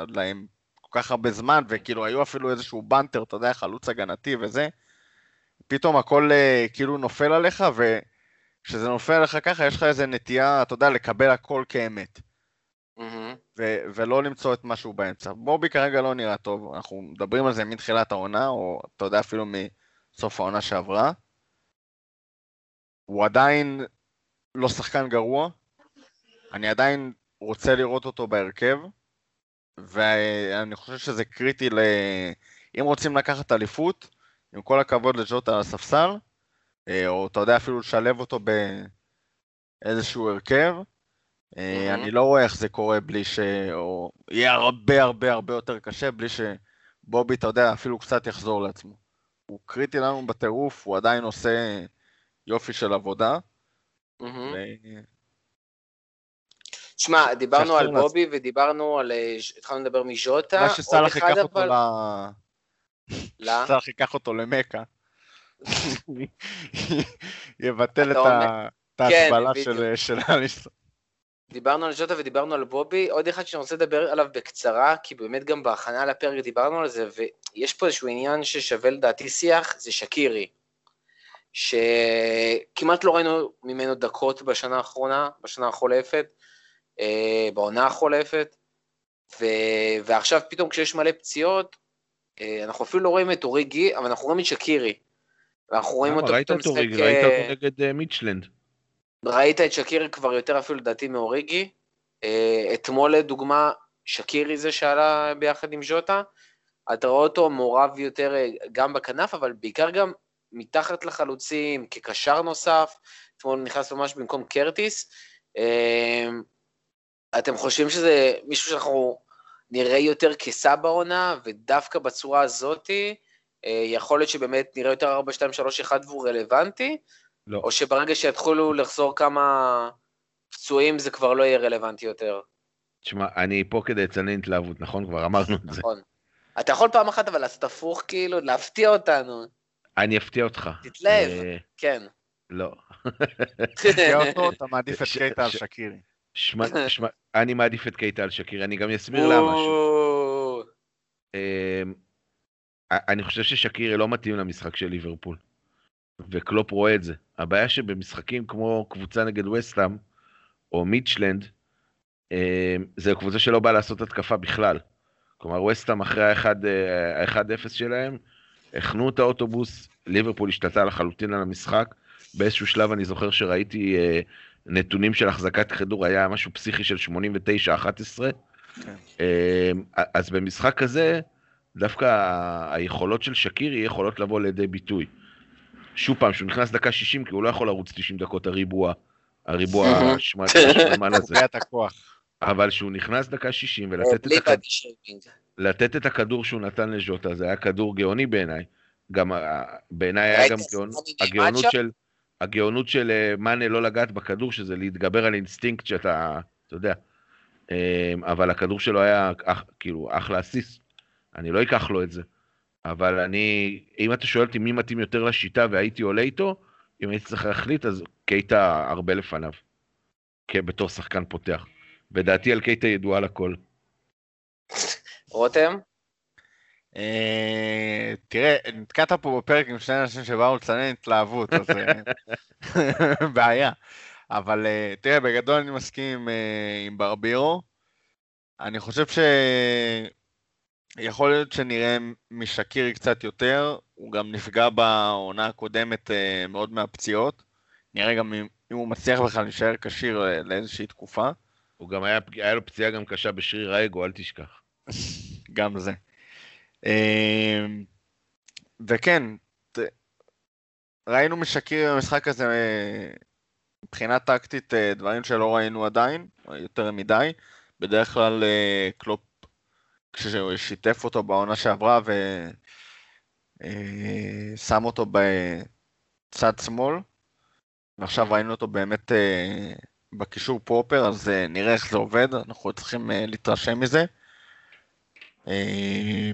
להם כל כך הרבה זמן, וכאילו היו אפילו איזשהו בנטר, אתה יודע, חלוץ הגנתי וזה, פתאום הכל אה, כאילו נופל עליך, וכשזה נופל עליך ככה, יש לך איזה נטייה, אתה יודע, לקבל הכל כאמת. ו- ולא למצוא את משהו באמצע. בובי כרגע לא נראה טוב, אנחנו מדברים על זה מתחילת העונה, או אתה יודע אפילו מסוף העונה שעברה. הוא עדיין לא שחקן גרוע, אני עדיין רוצה לראות אותו בהרכב, ואני חושב שזה קריטי ל... אם רוצים לקחת אליפות, עם כל הכבוד לג'וטה על הספסל, אה, או אתה יודע אפילו לשלב אותו באיזשהו הרכב, מהמם. אני לא רואה איך זה קורה בלי ש... או יהיה הרבה הרבה הרבה יותר קשה בלי שבובי, אתה יודע, אפילו קצת יחזור לעצמו. הוא קריטי לנו בטירוף, הוא עדיין עושה יופי של עבודה. מהמם. ו- שמע, דיברנו על בובי ודיברנו על... אה, התחלנו לדבר מז'וטה. עוד שסאלח ייקח אותו ל... לא? (laughs) סאלח ייקח אותו למכה. (laughs) (laughs) יבטל את כן, ההסבלה. של- של אליסון. דיברנו על ז'וטה ודיברנו על בובי, עוד אחד שאני רוצה לדבר עליו בקצרה, כי באמת גם בהכנה לפרק דיברנו על זה, ויש פה איזשהו עניין ששווה לדעתי שיח, זה שקירי. שכמעט לא ראינו ממנו דקות בשנה האחרונה, בשנה החולפת, אה, בעונה החולפת, ו... ועכשיו פתאום כשיש מלא פציעות, אה, אנחנו אפילו לא רואים את אוריגי, אבל אנחנו רואים את שקירי. ואנחנו רואים למה? אותו ראית פתאום אותו, משחק... ריגי? ראית אה, אותו נגד אה, מיטשלנד. ראית את שקירי כבר יותר אפילו לדעתי מאוריגי. אה, אתמול לדוגמה, שקירי זה שעלה ביחד עם ז'וטה. אתה רואה אותו מעורב יותר אה, גם בכנף, אבל בעיקר גם מתחת לחלוצים, כקשר נוסף. אתמול נכנס ממש במקום קרטיס. אה, אתם חושבים שזה מישהו שאנחנו נראה יותר כסע בעונה, ודווקא בצורה הזאתי, יכול להיות שבאמת נראה יותר 4, 2, 3, 1 והוא רלוונטי? לא. או שברגע שיתחילו לחזור כמה פצועים זה כבר לא יהיה רלוונטי יותר, תשמע, אני פה כדי לצנן התלהבות, נכון? כבר אמרנו את זה. נכון? אתה יכול פעם אחת אבל לעשות הפוך כאילו, להפתיע אותנו, אני אפתיע אותך. תתלהב. אה, כן. לא. תפתיע אותו, אתה מעדיף את קייטה על שקירי. שמע, שמע, אני מעדיף את קייטה על שקירי, אני גם אסביר למה. אמ, אני חושב ששקירי לא מתאים למשחק של ליברפול, וקלופ רואה את זה. הבעיה שבמשחקים כמו קבוצה נגד וסטאם, או מיטשלנד, אמ, זה קבוצה שלא באה לעשות התקפה בכלל. כלומר, וסטאם אחרי ה-1-0 שלהם, הכנו את האוטובוס, ליברפול השתלטה לחלוטין על המשחק. באיזשהו שלב אני זוכר שראיתי אה, נתונים של החזקת כדור, היה משהו פסיכי של 89-11. כן. אמ, אז במשחק הזה, דווקא היכולות של שקירי יכולות לבוא לידי ביטוי. שוב פעם, שהוא נכנס דקה 60, כי הוא לא יכול לרוץ 90 דקות הריבוע, הריבוע השמ- (laughs) השמאל הזה. אבל שהוא נכנס דקה 60 אה, ולתת את, הכד... לתת את הכדור שהוא נתן לז'וטה, זה היה כדור גאוני בעיניי. גם ה- בעיניי היה גם גאונ... הגאונות? של, הגאונות של אה, מאנה לא לגעת בכדור, שזה להתגבר על אינסטינקט שאתה, אתה יודע. אבל הכדור שלו היה אח, כאילו אחלה אסיסט. אני לא אקח לו את זה. אבל אני, אם אתה שואל אותי מי מתאים יותר לשיטה והייתי עולה איתו, אם הייתי צריך להחליט, אז קייטה הרבה לפניו. בתור שחקן פותח. ודעתי על קייטה ידועה לכל. רותם? אה, תראה, נתקעת פה בפרק עם שני אנשים שבאו לצנן התלהבות, אז אה, (laughs) בעיה. אבל אה, תראה, בגדול אני מסכים עם, עם ברבירו. אני חושב שיכול להיות שנראה משקירי קצת יותר, הוא גם נפגע בעונה הקודמת אה, מאוד מהפציעות. נראה גם אם, אם הוא מצליח בכלל להישאר כשיר אה, לאיזושהי תקופה. הוא גם היה, היה לו פציעה גם קשה בשריר האגו, אל תשכח. (laughs) גם זה. אמ, וכן, ראינו משקירי במשחק הזה אה, מבחינה טקטית אה, דברים שלא ראינו עדיין, יותר מדי. בדרך כלל אה, קלופ, כשהוא שיתף אותו בעונה שעברה ושם אותו בצד שמאל, ועכשיו ראינו אותו באמת אה, בקישור פרופר, אז אה, נראה איך זה עובד, אנחנו צריכים אה, להתרשם מזה. אה,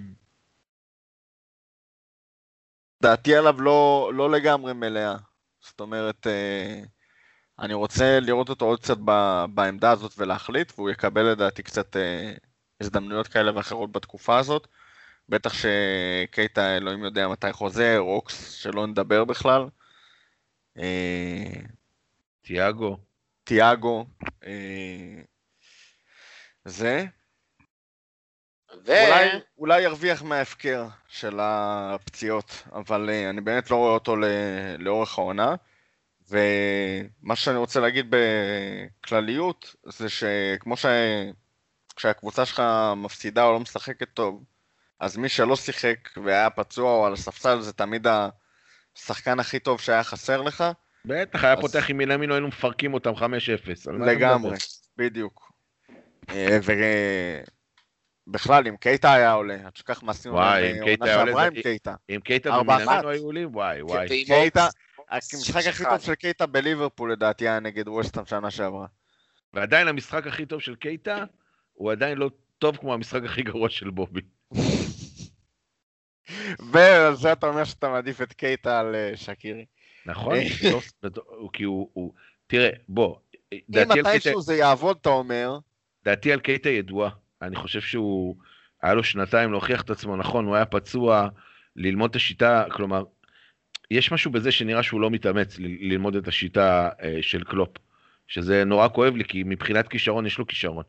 דעתי עליו לא, לא לגמרי מלאה. זאת אומרת, אה, אני רוצה לראות אותו עוד קצת בעמדה הזאת ולהחליט, והוא יקבל לדעתי קצת אה, הזדמנויות כאלה ואחרות בתקופה הזאת. בטח שקייטה, אלוהים יודע מתי חוזר, רוקס, שלא נדבר בכלל. אה, תיאגו, תיאגו, אה, זה. ו... אולי, אולי ירוויח מההפקר של הפציעות, אבל uh, אני באמת לא רואה אותו ל, לאורך העונה. ומה שאני רוצה להגיד בכלליות, זה שכמו ש... כשהקבוצה שלך מפסידה או לא משחקת טוב, אז מי שלא שיחק והיה פצוע או על הספסל זה תמיד השחקן הכי טוב שהיה חסר לך. בטח, היה אז- פותח עם מינמינו, היינו מפרקים אותם 5-0. על מה אתה לגמרי? בדיוק. אה, ובכלל, אם קייטה היה עולה, את שכח מה עשינו עונה שעברה עם קייטה. אם קייטה אחת. היו עולים, וואי, וואי. קייטה, המשחק הכי טוב של קייטה בליברפול לדעתי היה נגד ווסטהאם שנה שעברה. ועדיין המשחק הכי טוב של קייטה, הוא עדיין לא טוב כמו המשחק הכי גרוע של בובי. ועל זה אתה אומר שאתה מעדיף את קייטה על אה, שקירי. נכון? אה. הוא- כי הוא, הוא... תראה, בוא, אם מתישהו זה יעבוד, אתה אומר, דעתי על קייטה ידועה. אני חושב שהוא, היה לו שנתיים להוכיח את עצמו, נכון, הוא היה פצוע, ללמוד את השיטה, כלומר, יש משהו בזה שנראה שהוא לא מתאמץ ללמוד את השיטה אה, של קלופ, שזה נורא כואב לי, כי מבחינת כישרון יש לו כישרון.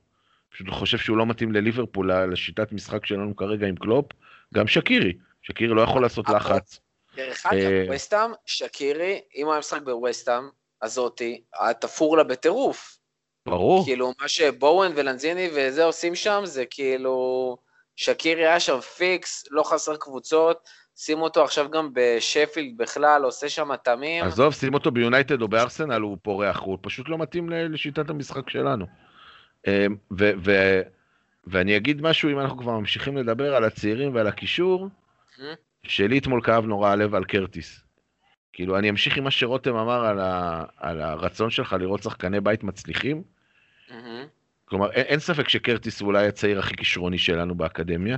פשוט חושב שהוא לא מתאים לליברפול, לשיטת משחק שלנו כרגע עם קלופ, גם שקירי. שקירי לא יכול לעשות לחץ. דרך אגב, אה, ווסטהאם, שקירי, אם הוא היה משחק בווסטהאם, הזאתי, תפור לה בטירוף. ברור. כאילו, מה שבואן ולנזיני וזה עושים שם, זה כאילו... שקירי היה שם פיקס, לא חסר קבוצות, שימו אותו עכשיו גם בשפילד בכלל, עושה שם תמים. עזוב, שים אותו ביונייטד או בארסנל, הוא פורח, הוא פשוט לא מתאים לשיטת המשחק שלנו. אה, ו- ו- ואני אגיד משהו, אם אנחנו כבר ממשיכים לדבר על הצעירים ועל הקישור, אה? שלי אתמול כאב נורא הלב על קרטיס. כאילו, אני אמשיך עם מה שרותם אמר על, ה- על הרצון שלך לראות שחקני בית מצליחים. מהמם. כלומר, אין, אין ספק שקרטיס הוא אולי הצעיר הכי כישרוני שלנו באקדמיה.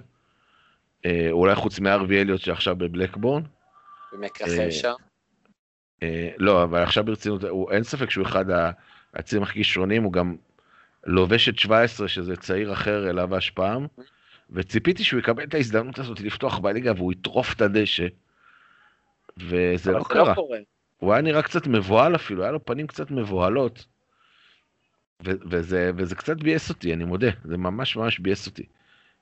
אה, אולי חוץ מארווי אליוט שעכשיו בבלקבורן. ומככב אה, שם. אה, לא, אבל עכשיו ברצינות, הוא, אין ספק שהוא אחד הצעירים הכי כישרוניים, הוא גם לובש את 17, שזה צעיר אחר אליו השפעם, וציפיתי שהוא יקבל את ההזדמנות הזאת לפתוח בליגה והוא יטרוף את הדשא, וזה לא לא קרה. קורה. הוא היה נראה קצת מבוהל אפילו, היה לו פנים קצת מבוהלות. ו- וזה, וזה קצת ביאס אותי, אני מודה, זה ממש ממש ביאס אותי.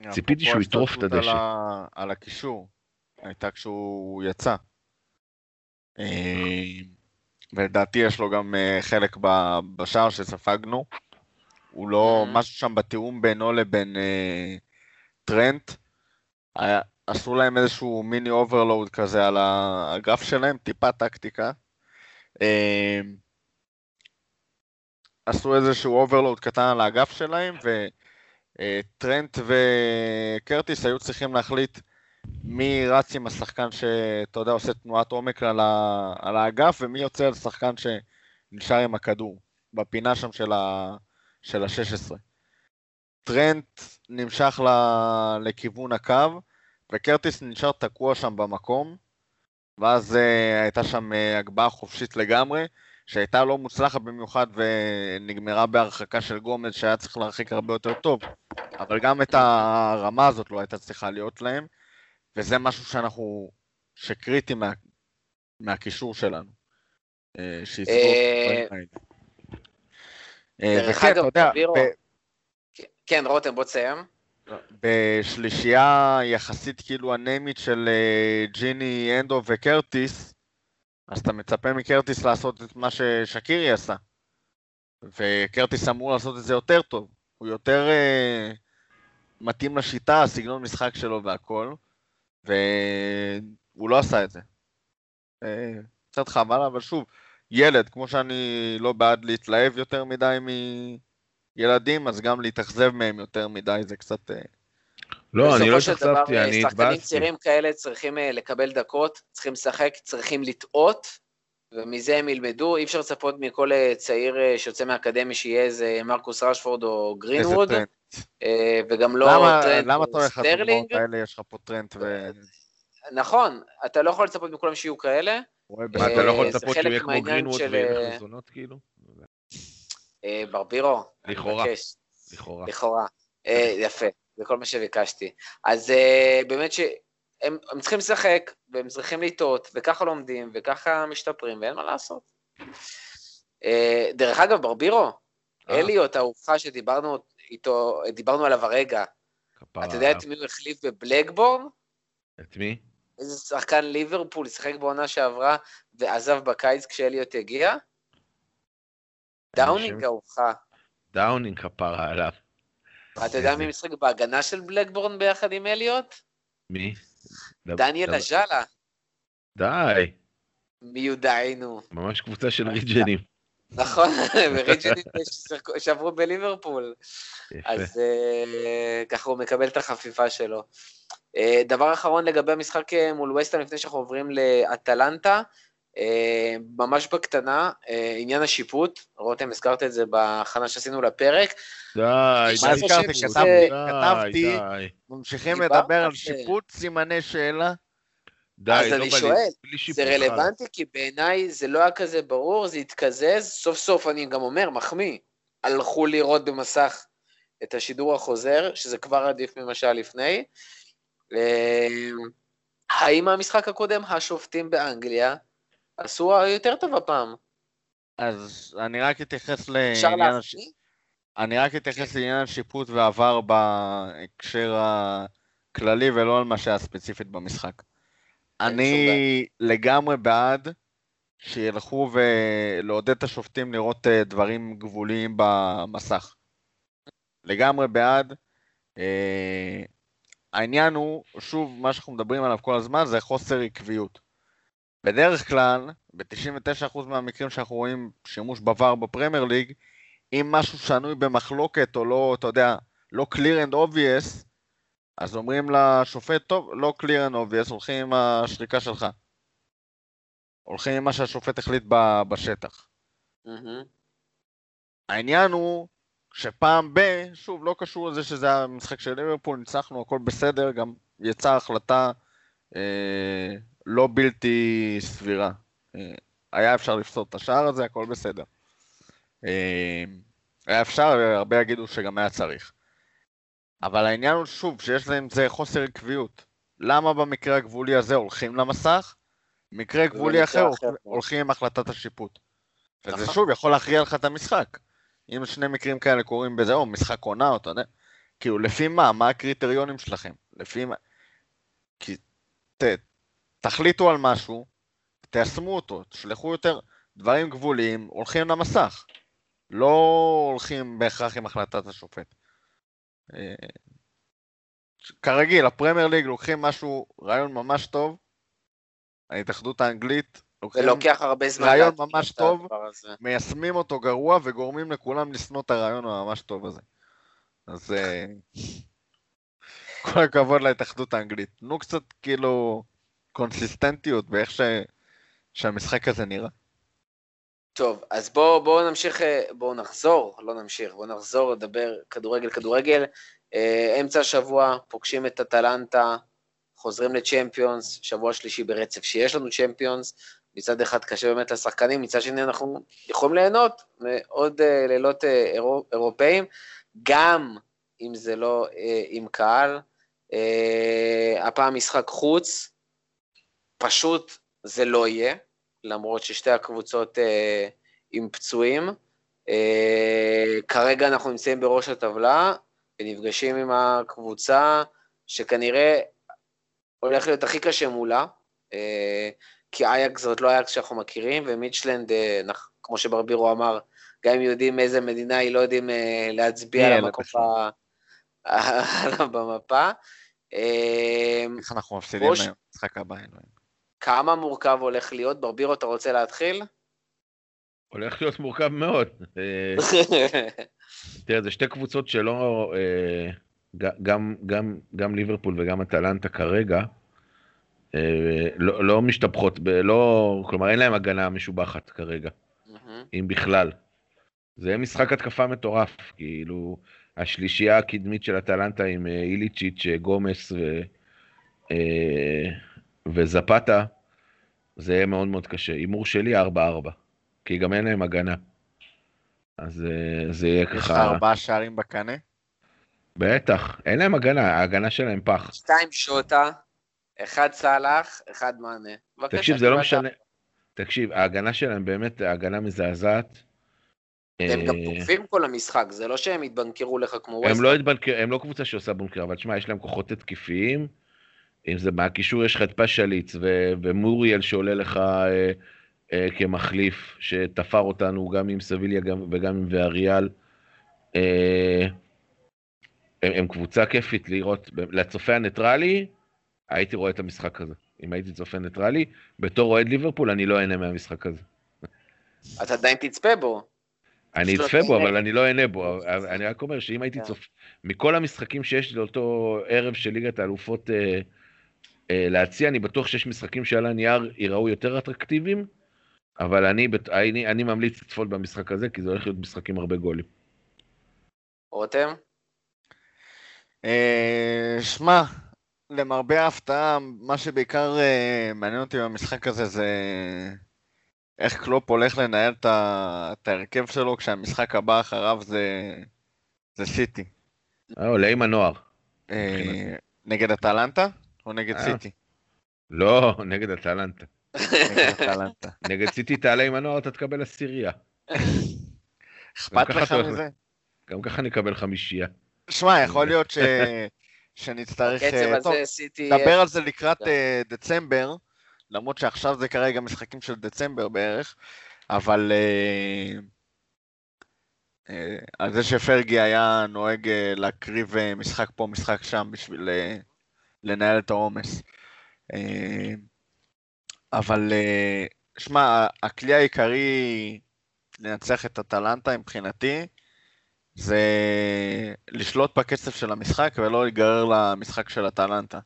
ציפיתי שהוא יטרוף את הדשא. על ה- על הקישור, הייתה כשהוא יצא. אה, ולדעתי יש לו גם אה, חלק בשער שספגנו. הוא לא, Mhm. משהו שם בתיאום בינו לבין אה, טרנט. היה- עשו להם איזשהו מיני overload כזה על האגף שלהם, טיפה טקטיקה. אה, עשו איזשהו overload קטן על האגף שלהם, וטרנט וקרטיס היו צריכים להחליט מי רץ עם השחקן שאתה יודע עושה תנועת עומק על, ה... על האגף, ומי יוצא על שחקן שנשאר עם הכדור, בפינה שם של, ה... של ה-16. טרנט נמשך ל... לכיוון הקו, וקרטיס נשאר תקוע שם במקום, ואז uh, הייתה שם uh, הגבהה חופשית לגמרי, שהייתה לא מוצלחת במיוחד ונגמרה בהרחקה של גומז שהיה צריך להרחיק הרבה יותר טוב, אבל גם את הרמה הזאת לא הייתה צריכה להיות להם, וזה משהו שאנחנו, שקריטי מה, מהקישור שלנו. אה, שיסגור את הדברים האלה. אה, דרך וכן, אגב, אתה יודע, כן, רותם, בוא תסיים. בשלישייה יחסית כאילו אנמית של אה, ג'יני, אנדו וקרטיס, אז אתה מצפה מקרטיס לעשות את מה ששקירי עשה. וקרטיס אמור לעשות את זה יותר טוב. הוא יותר אה, מתאים לשיטה, הסגנון משחק שלו והכל, והוא לא עשה את זה. אה, קצת חבל, אבל שוב, ילד, כמו שאני לא בעד להתלהב יותר מדי מילדים, אז גם להתאכזב מהם יותר מדי זה קצת... אה, לא, אני לא בסופו של דבר, התאכזבתי, אני שחקנים התבאסתי. צעירים כאלה צריכים אה, לקבל דקות, צריכים לשחק, צריכים לטעות, ומזה הם ילמדו. אי אפשר לצפות מכל אה, צעיר אה, שיוצא מהאקדמיה שיהיה איזה מרקוס רשפורד או גרינווד. אה, וגם לא למה, טרנט למה אתה הולך לדוגמאות. האלה, יש לך פה טרנט ו... נכון, אתה לא יכול לצפות מכולם שיהיו כאלה. מה, אתה לא יכול אה, לצפות שהוא יהיה כמו גרינווד וילך אה, לזונות כאילו? אה, ברבירו, אני לכאורה. מבקש. לכאורה. לכאורה. יפה, זה כל מה שביקשתי. אז באמת שהם הם צריכים לשחק, והם צריכים לטעות, וככה לומדים, וככה משתפרים, ואין מה לעשות. דרך אגב, ברבירו. אליוט, אהובך שדיברנו איתו, דיברנו עליו הרגע, אתה יודע. את מי הוא החליף בבלקבורן? את מי? איזה שחקן ליברפול שיחק בעונה שעברה ועזב בקיץ כשאליוט הגיע? דאונינג אהובך. דאונינג כפרה עליו. אתה יודע מי משחק בהגנה של בלקבורן ביחד עם אליוט? מי? דניאל אג'אלה. די, מיודענו. ממש קבוצה של ריג'נים. נכון, וריג'נית שעברו בליברפול. אז אה, ככה הוא מקבל את החפיפה שלו. אה, דבר אחרון לגבי המשחק אה, מול וסטהאם, לפני שאנחנו עוברים לאטלנטה, ממש בקטנה, עניין השיפוט, רותם, הזכרת את זה בהכנה שעשינו לפרק. די, די. כתבתי- די, כתבתי- די, ממשיכים לדבר על. שיפוט, סימני שאלה. די, אז לא אני לי- שואל, שיפוט זה. רלוונטי, כי בעיניי זה לא היה כזה ברור, זה התקזז, סוף סוף אני גם אומר, מחמיא, הלכו לראות במסך את השידור החוזר, שזה כבר עדיף ממה שהיה לפני. אה, האם המשחק הקודם, השופטים באנגליה, עשו יותר טוב הפעם? אז אני רק אתייחס לעניין הש... אני רק אתייחס לעניין השיפוט ועבר בהקשר הכללי ולא על מה שהיה ספציפית במשחק. אני לגמרי בעד שילכו ולעודד את השופטים לראות אה, דברים גבוליים במסך. לגמרי בעד. אה, העניין הוא, שוב, מה שאנחנו מדברים עליו כל הזמן זה חוסר עקביות. בדרך כלל, ב-99% מהמקרים שאנחנו רואים שימוש בVAR בפרמייר ליג, אם משהו שנוי במחלוקת או לא, אתה יודע, לא clear and obvious, אז אומרים לשופט, טוב, לא clear and obvious, הולכים עם השריקה שלך. הולכים עם מה שהשופט החליט בשטח. מהמם. העניין הוא שפעם ב, שוב, לא קשור לזה שזה המשחק של ליברפול, ניצחנו, הכל בסדר, גם יצאה החלטה אה, לא בלתי סבירה. אה, היה אפשר לפסול את השער הזה, הכל בסדר. אה, היה אפשר, הרבה יגידו שגם היה צריך. אבל העניין הוא שוב, שיש להם זה חוסר עקביות. למה במקרה הגבולי הזה הולכים למסך? במקרה גבולי אחר אחר. הולכים עם החלטת השיפוט. וזה נכון. שוב יכול להכריע לך את המשחק. אם שני מקרים כאלה קורים בזה, או משחק עונה, או אתה יודע, כאילו לפי מה? מה הקריטריונים שלכם? לפי מה? כי ת, תחליטו על משהו, תיישמו אותו, תשלחו יותר דברים גבוליים, הולכים למסך. לא הולכים בהכרח עם החלטת השופט. כרגיל, הפרמייר ליג לוקחים משהו, רעיון ממש טוב, ההתאחדות האנגלית, זה לוקחים, לוקח הרבה זמן. רעיון ממש טוב. מיישמים אותו גרוע וגורמים לכולם לשנוא את הרעיון הממש טוב הזה. אז אה, כל הכבוד להתאחדות האנגלית. תנו קצת כאילו קונסיסטנטיות באיך ש... שהמשחק הזה נראה. טוב, אז בואו בוא נמשיך, אה, בואו נחזור, לא נמשיך, בואו נחזור לדבר כדורגל כדורגל. אה, אמצע השבוע פוגשים את אטלנטה, חוזרים לצ'מפיונס, שבוע שלישי ברצף שיש לנו צ'מפיונס. מצד אחד קשה באמת לשחקנים, מצד שני אנחנו יכולים ליהנות מעוד אה, לילות אה, אירו, אירופאים, גם אם זה לא אה, עם קהל. אה, הפעם משחק חוץ, פשוט זה לא יהיה. למרות ששתי הקבוצות אה, עם פצועים. אה, כרגע אנחנו נמצאים בראש הטבלה, ונפגשים עם הקבוצה שכנראה הולך להיות הכי קשה מולה, אה, כי אייקס זאת לא אייקס שאנחנו מכירים, ומיצ'לנד, אה, כמו שברבירו אמר, גם אם יודעים איזה מדינה היא, לא יודעים אה, להצביע על המקום במפה. (laughs) אה, איך אנחנו מפסידים להם במשחק הבא, אלוהים. כמה מורכב הולך להיות? ברבירו, אתה רוצה להתחיל? הולך להיות מורכב מאוד. אה, (laughs) תראה, זה שתי קבוצות שלא, אה, גם, גם, גם ליברפול וגם אטלנטה כרגע, אה, לא, לא משתפכות, ב, לא, כלומר אין להם הגנה משובחת כרגע, מהמם. אם בכלל. זה משחק התקפה מטורף, כאילו, השלישייה הקדמית של אטלנטה עם אה, איליצ'יץ', גומס ו, אה, וזפתה, זה יהיה מאוד מאוד קשה. הימור שלי 4-4, כי גם אין להם הגנה. אז אה, זה יהיה יש לך ככה... ארבעה שערים בקנה? בטח, אין להם הגנה, ההגנה שלהם פח. שתיים שוטה, אחד סאלח, אחד. בבקשה, תקשיב, זה לא. משנה. תקשיב, ההגנה שלהם באמת הגנה מזעזעת. הם גם אה, תוקפים כל המשחק, זה לא שהם התבנקרו לך כמו הם ווסט. לא, הם לא קבוצה שעושה בונקר, אבל תשמע, יש להם כוחות התקפיים. אם זה מהקישור, יש לך את פשליץ ו- ומוריאל שעולה לך אה, אה, כמחליף, שתפר אותנו גם עם סביליה גם, וגם עם ויאריאל. אה, הם, הם קבוצה כיפית לראות, לצופה הניטרלי, הייתי רואה את המשחק הזה. אם הייתי צופה ניטרלי, בתור אוהד ליברפול, אני לא אהנה מהמשחק הזה. אתה עדיין תצפה בו. אני לא אצפה בו. אבל אני לא אהנה בו. אני רק אומר שאם הייתי כן. צופה... מכל המשחקים שיש לאותו ערב של ליגת האלופות אה, להציע, אני בטוח שיש משחקים שעל הנייר ייראו יותר אטרקטיביים, אבל אני, בת- אני, אני ממליץ לצפות במשחק הזה, כי זה הולך להיות משחק עם הרבה גולים. רותם? אה, שמע, למרבה ההפתעה, מה שבעיקר אה, מעניין אותי במשחק הזה זה איך קלופ הולך לנהל את ההרכב שלו כשהמשחק הבא אחריו זה, זה סיטי. אה, עולה עם הנוער. אה, נגד אטלנטה או נגד אה. סיטי? לא, נגד אטלנטה. (laughs) נגד סיטי תעלה עם הנוער, אתה תקבל עשירייה. אכפת לך מזה? גם ככה נקבל חמישייה. שמע, יכול להיות ש... (laughs) שנצטרך... בקצב אה, הזה סיטי... נדבר על זה לקראת כן. אה, דצמבר, למרות שעכשיו זה כרגע משחקים של דצמבר בערך, אבל על זה שפרגי היה נוהג להקריב משחק פה, משחק שם, בשביל לנהל את העומס. אה, אבל, אה, שמע, הכלי העיקרי לנצח את אטלנטה מבחינתי, זה לשלוט בקצב של המשחק ולא להיגרר למשחק של אטלנטה.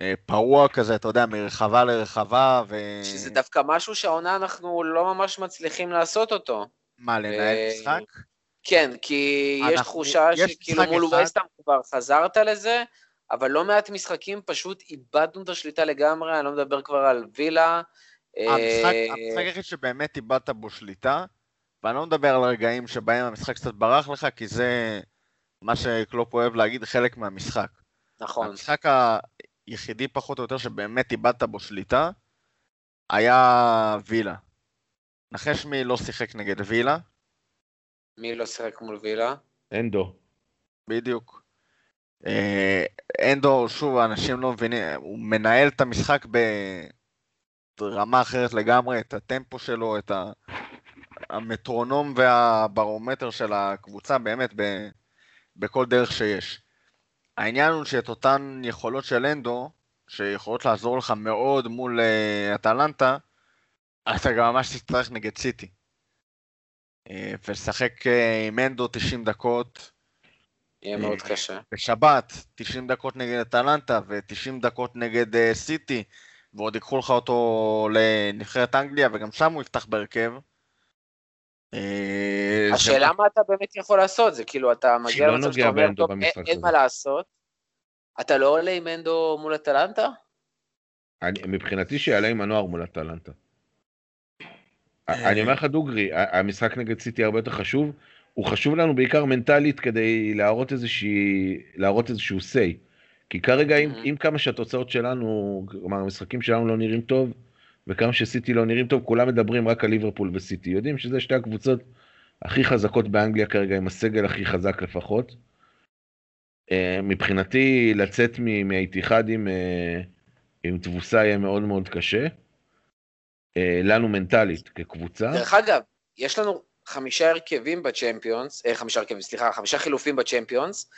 אה, פרוע כזה, אתה יודע, מרחבה לרחבה, ו... שזה דווקא משהו שהעונה אנחנו לא ממש מצליחים לעשות אותו. מה, לנהל אה, משחק? כן, כי יש אנחנו- תחושה יש שכאילו מול ווסטהאם כבר חזרת לזה, אבל לא מעט משחקים פשוט איבדנו את השליטה לגמרי, אני לא מדבר כבר על וילה. המשחק, אה, המשחק היחיד שבאמת איבדת בו שליטה, ואני לא מדבר על רגעים שבהם המשחק קצת ברח לך, כי זה מה שקלופ אוהב להגיד, חלק מהמשחק. נכון. המשחק היחידי פחות או יותר שבאמת איבדת בו שליטה, היה וילה. נחש מי לא שיחק נגד וילה? מי לא שיחק מול וילה? אנדו. בדיוק. אה, אנדו, שוב, אנשים לא מבינים, הוא מנהל את המשחק ברמה אחרת לגמרי, את הטמפו שלו, את ה- המטרונום והברומטר של הקבוצה, באמת, ב, בכל דרך שיש. העניין הוא שאת אותן יכולות של אנדו, שיכולות לעזור לך מאוד מול אה, אטלנטה, אתה גם ממש תצטרך נגד סיטי. אה, ולשחק עם אנדו 90 דקות, יהיה אה, מאוד קשה. בשבת, 90 דקות נגד אטלנטה ו-90 דקות נגד uh, סיטי, ועוד ייקחו לך אותו לנבחרת אנגליה, וגם שם הוא יפתח בהרכב. אה, השאלה מה אתה באמת יכול לעשות, זה כאילו אתה מגיע למצב שאתה אומר, טוב, אין- אין הזה." מה לעשות. אתה לא עולה עם אנדו מול אטלנטה? מבחינתי שיעלה עם הנוער מול אטלנטה. אה. אני אומר לך דוגרי, המשחק נגד סיטי הרבה יותר חשוב. הוא חשוב לנו בעיקר מנטלית כדי להראות איזושהי, להראות איזשהו say. כי כרגע עם, Mhm. עם כמה שהתוצאות שלנו, כלומר המשחקים שלנו לא נראים טוב, וכמה שסיטי לא נראים טוב, כולם מדברים רק על ליברפול וסיטי. יודעים שזה שתי הקבוצות הכי חזקות באנגליה כרגע, עם הסגל הכי חזק לפחות. אה, מבחינתי לצאת מהאיתיחד עם, אה, עם תבוסה יהיה מאוד מאוד קשה. אה, לנו מנטלית כקבוצה. דרך אגב, יש לנו חמישה הרכבים בצ'מפיונס, אה, חמישה הרכבים, סליחה, חמישה חילופים בצ'מפיונס.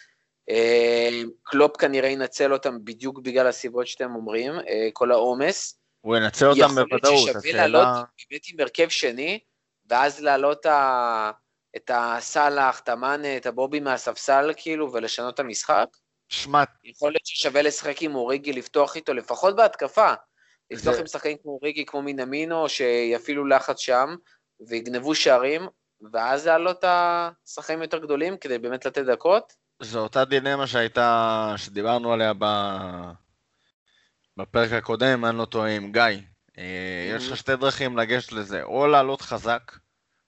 אה, קלופ כנראה ינצל אותם בדיוק בגלל הסיבות שאתם אומרים, אה, כל העומס. הוא ינצל אותם יכול להיות בוודאות, ששווה השאלה... לעלות באמת עם הרכב שני, ואז להעלות ה- את הסאלח, את המאנה, את הבובי מהספסל, כאילו, ולשנות את המשחק? שמע, יכול להיות ששווה לשחק עם אוריגי, לפתוח איתו, לפחות בהתקפה. לפתוח זה- עם שחקנים כמו אוריגי, כמו מינמינו, שיפעילו לחץ שם, ויגנבו שערים, ואז להעלות את השחקנים יותר גדולים, כדי באמת לתת דקות. זו אותה דילמה שהייתה, שדיברנו עליה ב... בפרק הקודם, אני לא טועה, עם גיא. אה, יש לך שתי דרכים לגשת לזה, או לעלות חזק,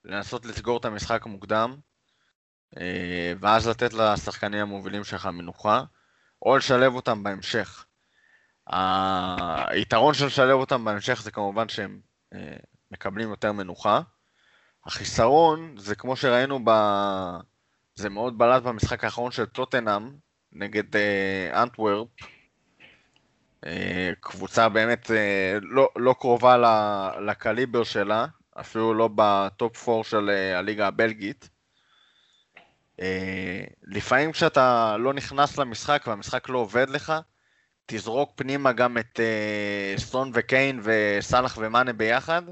לנסות לסגור את המשחק מוקדם, אה, ואז לתת לשחקנים המובילים שלך מנוחה, או לשלב אותם בהמשך. היתרון של לשלב אותם בהמשך זה כמובן שהם אה, מקבלים יותר מנוחה. החיסרון זה כמו שראינו ב... זה מאוד בלט במשחק האחרון של טוטנאם נגד אה, אנטוורפ. אה, קבוצה באמת אה, לא, לא קרובה לקליבר שלה, אפילו לא ב top 4 של אה, הליגה הבלגית. אה, לפעמים כשאתה לא נכנס למשחק והמשחק לא עובד לך, תזרוק פנימה גם את אה, סטון וקיין וסאלח ומאנה ביחד,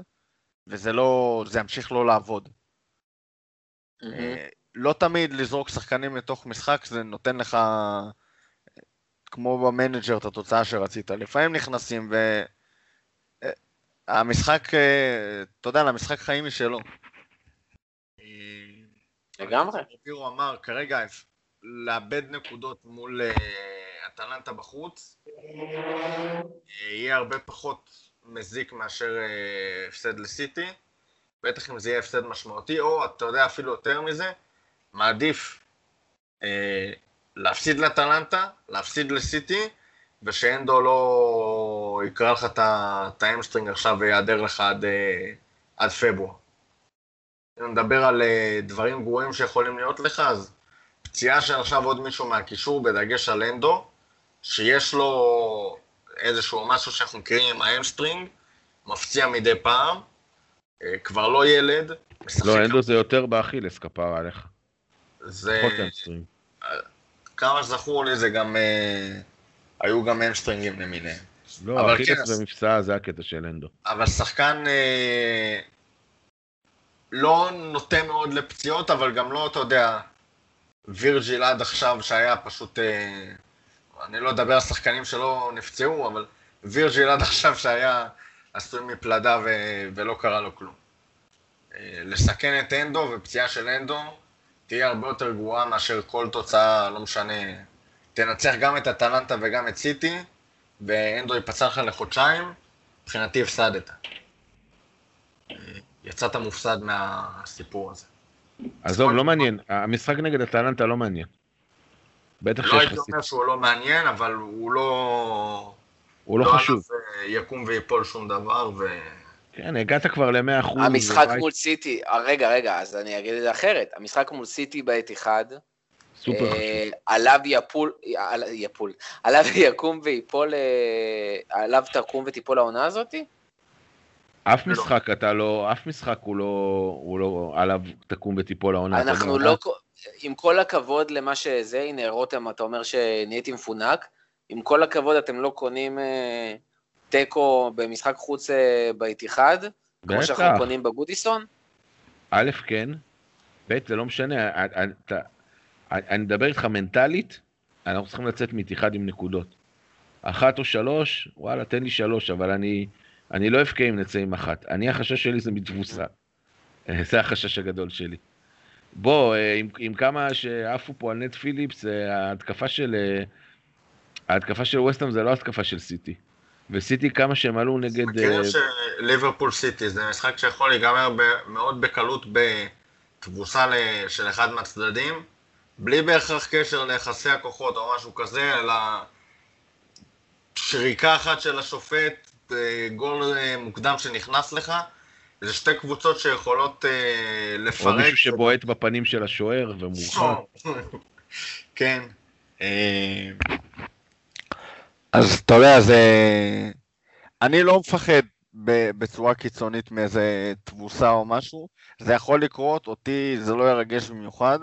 וזה לא, זה ימשיך לא לעבוד. אה, לא תמיד לזרוק שחקנים לתוך משחק זה נותן לך כמו במנג'ר את התוצאה שרצית. לפעמים נכנסים ו... אה, המשחק, אה, אתה יודע, למשחק חיים משלו. לגמרי. אופירו אמר, כרגע לאבד נקודות מול אה, אטלנטה בחוץ אה, יהיה הרבה פחות מזיק מאשר אה, הפסד לסיטי. בטח אם זה יהיה הפסד משמעותי, או אתה יודע אפילו יותר מזה, מעדיף אה, להפסיד לאטלנטה, להפסיד לסיטי, ושאנדו לא יקרע לך את ה hamstring עכשיו ויעדר לך עד, אה, עד פברואר. אם נדבר על אה, דברים גרועים שיכולים להיות לך, אז פציעה של עכשיו עוד מישהו מהקישור, בדגש על אנדו, שיש לו איזשהו משהו שאנחנו מכירים עם ה hamstring, מפציע מדי פעם, אה, כבר לא ילד, לא, אנדו זה יותר באכילס, כפרה עליך. זה... כמה שזכור לי זה גם... אה, היו גם אמסטרינגים למיניהם. לא, אכילס כן, ומפסעה זה הקטע של אנדו. אבל שחקן אה, לא נוטה מאוד לפציעות, אבל גם לא, אתה יודע, וירג'יל עד עכשיו שהיה פשוט... אה, אני לא אדבר על שחקנים שלא נפצעו, אבל וירג'יל עד עכשיו שהיה עשוי מפלדה ו, ולא קרה לו כלום. אה, לסכן את אנדו ופציעה של אנדו תהיה הרבה יותר גרועה מאשר כל תוצאה, לא משנה, תנצח גם את אטלנטה וגם את סיטי, ואנדו ייפצע לך לחודשיים, מבחינתי הפסדת. אה, יצאת מופסד מהסיפור הזה. עזוב, לא מעניין. המשחק נגד אטלנטה לא מעניין. בטח לא שיש הייתי לך אומר שהוא לא מעניין, אבל הוא לא... הוא לא חשוב. עליו, אה, יקום ויפול שום דבר, ו... כן, הגעת כבר ל-100 אחוז. המשחק מול סיטי, אה, רגע, רגע, אז אני אגיד את זה אחרת. המשחק מול סיטי בעת אחד, סופר חשוב. אה, עליו יפול, על- יפול, עליו (laughs) יקום ויפול, אה, עליו תקום ותיפול העונה הזאתי? אף לא. משחק אתה לא, אף משחק הוא לא, הוא לא עליו תקום ותיפול העונה. אנחנו לא, עם כל הכבוד למה שזה, הנה רותם, אתה אומר שנהייתי מפונק, עם כל הכבוד אתם לא קונים אה, תיקו במשחק חוץ אה, באיתיחד, כמו שאנחנו. קונים בגודיסון? א', כן, ב', זה לא משנה, אני- אתה- אני מדבר איתך מנטלית, אנחנו צריכים לצאת מתיחד עם נקודות. אחת או שלוש, וואלה, תן לי שלוש, אבל אני, אני לא אבכה אם נצא עם אחת. אני, החשש שלי זה מתבוסה. אה, זה החשש הגדול שלי. בוא, אה, עם, עם כמה שעפו פה על נט פיליפס, אה, ההתקפה של... אה, ההתקפה של ווסטהאם זה לא התקפה של סיטי. וסיטי כמה שהם עלו נגד... מכירים אה, שליברפול סיטי זה משחק שיכול להיגמר מאוד בקלות בתבוסה של אחד מהצדדים, בלי בהכרח קשר ליחסי הכוחות או משהו כזה, אלא שריקה אחת של השופט, גול מוקדם שנכנס לך. זה שתי קבוצות שיכולות אה, או לפרק. מישהו שבועט בפנים של השוער ומורחק. (laughs) כן. אה, אז אתה יודע, זה... אני לא מפחד ב- בצורה קיצונית מאיזה תבוסה או משהו. זה יכול לקרות, אותי זה לא ירגש במיוחד.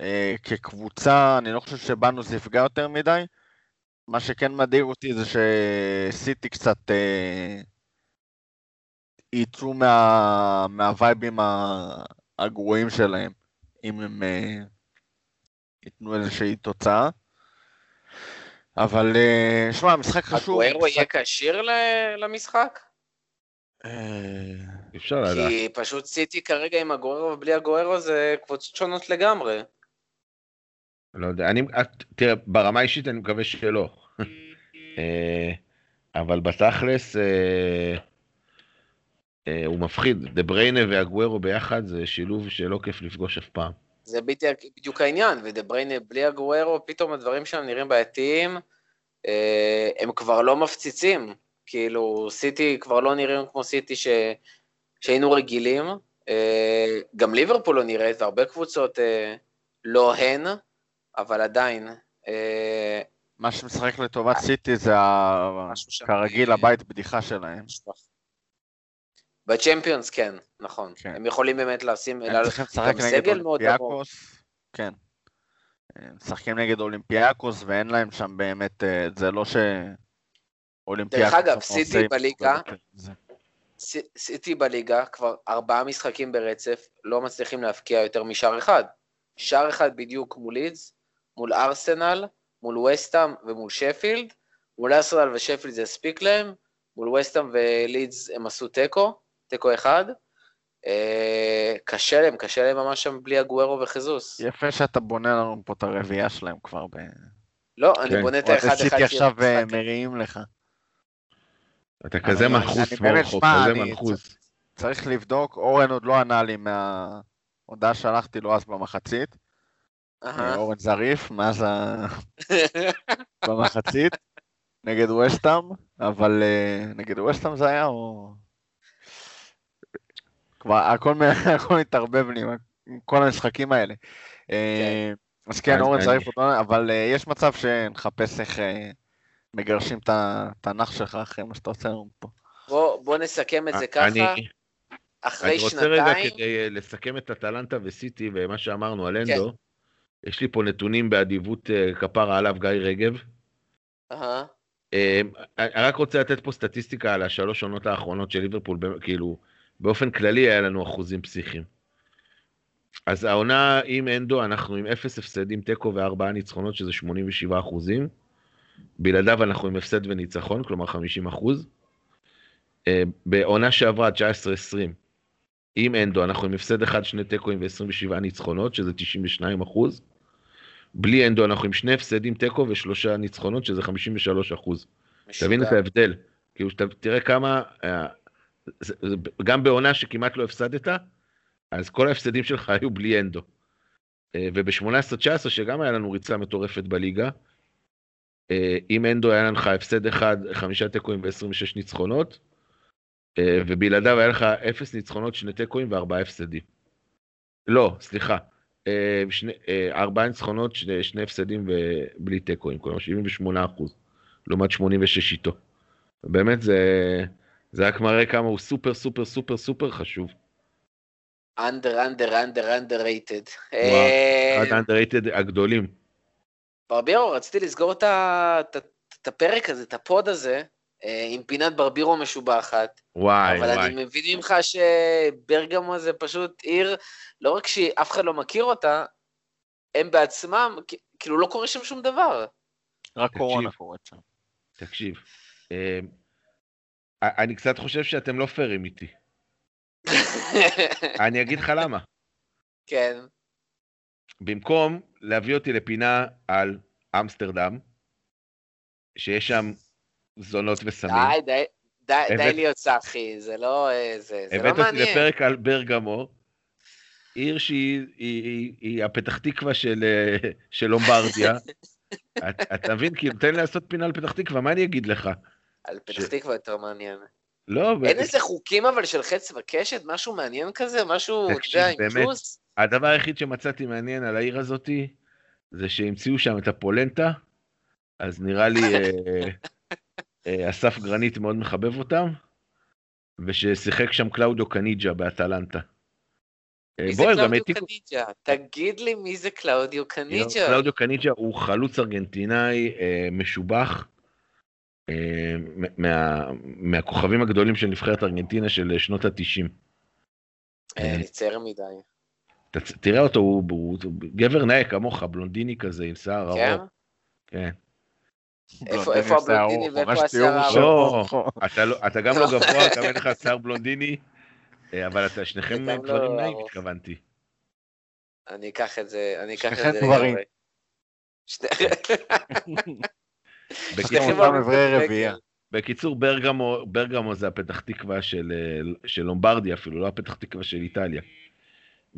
אה, כקבוצה, אני לא חושב שבנו זה יפגע יותר מדי. מה שכן מדאיג אותי זה שסיטי קצת אה, יצאו מה, מהווייבים הגרועים שלהם, אם הם אה, ייתנו איזושהי תוצאה. אבל אה, שמע, המשחק חשוב. הגוארו יהיה משחק- כשיר ל- למשחק? אה, אי אפשר לדעת. כי פשוט סיטי כרגע עם הגוארו ובלי הגוארו זה קבוצות שונות לגמרי. לא יודע, אני, את- תראה, ברמה האישית אני מקווה שלא. (laughs) אה, אבל בתכלס, אה, אה, הוא מפחיד. דה בריינה והגוורו ביחד זה שילוב שלא כיף לפגוש אף פעם. זה בדיוק, העניין, ודה בריינה בלי הגוארו, פתאום הדברים שם נראים בעייתיים, אה, הם כבר לא מפציצים, כאילו סיטי כבר לא נראים כמו סיטי ש, שהיינו רגילים, אה, גם ליברפול לא נראית, והרבה קבוצות אה, לא הן, אבל עדיין, אה, מה שמשחק לטובת סיטי זה כרגיל אה, הבית בדיחה שלהם. בצ'מפיונס כן, נכון, כן. הם יכולים באמת לשים, הם צריכים לשחק נגד. אולימפיאקוס. כן. הם משחקים נגד אולימפיאקוס ואין להם שם באמת, אה, זה לא ש... אולימפיאקוס... דרך אגב, סיטי בליגה, ס- סיטי בליגה כבר ארבעה משחקים ברצף, לא מצליחים להבקיע יותר משער אחד. שער אחד בדיוק מול לידס, מול ארסנל, מול וסטאם ומול שפילד. מול ארסנל ושפילד זה הספיק להם, מול וסטאם ולידס הם עשו תיקו, תיקו אחד. אה, קשה להם, קשה להם ממש שם בלי הגוארו וחיזוס. יפה שאתה בונה לנו פה את הרביעייה שלהם כבר. ב... לא, אני כן. בונה את אוהדי האחד סיטי אחד עכשיו אה. מריעים לך. אתה כזה מנחוס אני באמת, מורחו, שמע, כזה אני- מנחוס. צריך לבדוק, אורן עוד לא ענה לי מההודעה שלחתי לו אז במחצית. אהה. אורן זריף, מאז ה... (laughs) במחצית, נגד וסטאם, אבל אה, נגד וסטאם זה היה, או... כבר (laughs) הכל, מתערבב לי עם כל המשחקים האלה. אה, אז כן, אז אורן אני- זריף עוד לא... אבל אה, יש מצב שנחפש איך אה, מגרשים את התנ"ך שלך אחרי מה שאתה עושה לנו פה. בוא, בוא נסכם את זה ככה, אני, אחרי אני רוצה רגע שנתיים, כדי לסכם את אטלנטה וסיטי ומה שאמרנו על כן. אנדו, יש לי פה נתונים באדיבות כפרה עליו גיא רגב. אהה, אה, אני רק רוצה לתת פה סטטיסטיקה על השלוש עונות האחרונות של ליברפול, כאילו, באופן כללי היה לנו אחוזים פסיכיים. אז העונה עם אנדו, אנחנו עם אפס הפסדים, תיקו וארבעה ניצחונות, שזה 87 אחוזים. בלעדיו אנחנו עם הפסד וניצחון, כלומר 50 אחוז. אה, בעונה שעברה, 19-20, עם אנדו, אנחנו עם הפסד אחד, שני תיקואים ו-27 ניצחונות, שזה 92 אחוז. בלי אנדו אנחנו עם שני הפסדים, תיקו ושלושה ניצחונות, שזה 53 אחוז. תבין את. ההבדל. כאילו, תראה כמה, אה, גם בעונה שכמעט לא הפסדת, אז כל ההפסדים שלך היו בלי אנדו. אה, וב-18-19, שגם היה לנו ריצה מטורפת בליגה, אה, עם אנדו היה לך הפסד אחד, חמישה תיקואים ו-26 ניצחונות, אה, ובלעדיו היה לך אפס ניצחונות, שני תיקואים וארבעה הפסדים. לא, סליחה. אה, שני, אה, ארבעה ניצחונות, שני, שני הפסדים ובלי תיקואים, כלומר 78 אחוז, לעומת 86 איתו. באמת זה, זה רק מראה כמה הוא סופר סופר סופר סופר חשוב. אנדר, אנדר, אנדר, underrated. וואו, אחד האנדרטד הגדולים. ברבירו, רציתי לסגור את הפרק הזה, את הפוד הזה, אה, עם פינת ברבירו משובחת. וואי אבל וואי. אני מבין ממך שברגמו זה פשוט עיר, לא רק שאף אחד לא מכיר אותה, הם בעצמם, כאילו לא קורה שם שום דבר. רק תקשיב. קורונה קורית שם. תקשיב, אה, אני קצת חושב שאתם לא פיירים איתי. (laughs) אני אגיד לך למה. כן, במקום להביא אותי לפינה על אמסטרדם, שיש שם זונות וסמים, די, די, די, די הבאת- להיות סאחי, זה לא, אה, זה, זה לא הבאת אותי מעניין. לפרק על ברגמו, עיר שהיא היא, היא, היא הפתח תקווה של, אה, של לומברדיה. (laughs) את- אתה מבין? כאילו, תן לי לעשות פינה על פתח תקווה, מה אני אגיד לך? על ש- פתח תקווה יותר מעניין. לא, אין ו- איזה חוקים אבל של חץ וקשת? משהו מעניין כזה? משהו, אתה יודע, עם באמת. ג'וס? הדבר היחיד שמצאתי מעניין על העיר הזאתי, זה שהמציאו שם את הפולנטה, אז נראה לי אה, (laughs) אה, אסף גרנית מאוד מחבב אותם, וששיחק שם קלאודיו קניג'ה באטלנטה. אה, מי זה קלאודיו. קניג'ה? תגיד לי מי זה קלאודיו קניג'ה. קלאודיו קניג'ה הוא חלוץ ארגנטינאי משובח, מה, מהכוכבים הגדולים של נבחרת ארגנטינה של שנות ה-90. אה, אני צער מדי. תראה אותו, הוא, הוא, הוא גבר נאה כמוך, בלונדיני כזה, עם שיער כן? ארוך. כן. בלונדיני איפה הבלונדיני ואיפה השיער הארוך? לא. ארוך. אתה, לא, אתה גם לא גבוה, גם אין לך שיער בלונדיני, אה, אבל אתה שניכם גברים לא נאים. התכוונתי. אני אקח את זה, אני אקח את זה גברים. שניכם (laughs) אותם בקיצור ברגמו, ברגמו זה הפתח תקווה של, של לומברדיה אפילו, לא הפתח תקווה של איטליה.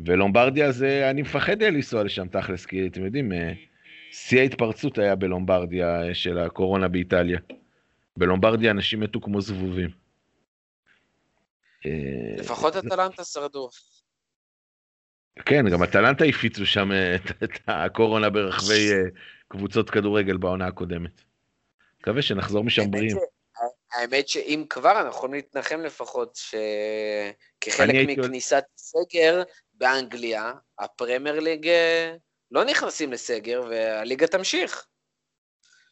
ולומברדיה זה, אני מפחד לנסוע לשם תכלס, כי אתם יודעים, אה, שיא ההתפרצות היה בלומברדיה אה, של הקורונה באיטליה. בלומברדיה אנשים מתו כמו זבובים. אה, לפחות אטלנטה שרדו. כן, גם אטלנטה הפיצו שם את, את הקורונה ברחבי קבוצות כדורגל בעונה הקודמת. מקווה שנחזור משם בריאים. האמת שאם כבר, אנחנו יכולים להתנחם לפחות שכחלק מכניסת סגר באנגליה, הפרמייר ליג אה, לא נכנסים לסגר והליגה תמשיך.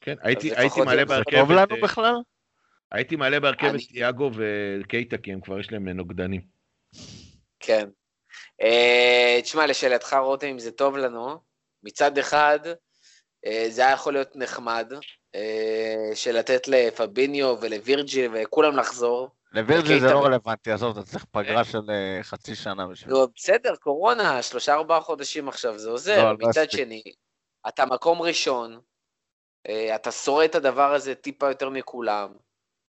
כן, הייתי, הייתי מעלה זה- זה בהרכבת, טוב לנו אה, בכלל? הייתי מעלה בהרכבת אני- תיאגו וקייטה, כי הם כבר יש להם נוגדנים. כן. אה, תשמע, לשאלתך, רותם, אם זה טוב לנו, מצד אחד, אה, זה היה יכול להיות נחמד, אה, של לתת לפביניו ולווירג'י וכולם לחזור. לווירג'י זה קייטה לא רלוונטי, עזוב, אתה צריך פגרה של אה, חצי שנה בשביל... נו, בסדר, קורונה, שלושה ארבעה חודשים עכשיו, זה עוזר. לא, לא מצד. שני, אתה מקום ראשון, אה, אתה שורד את הדבר הזה טיפה יותר מכולם.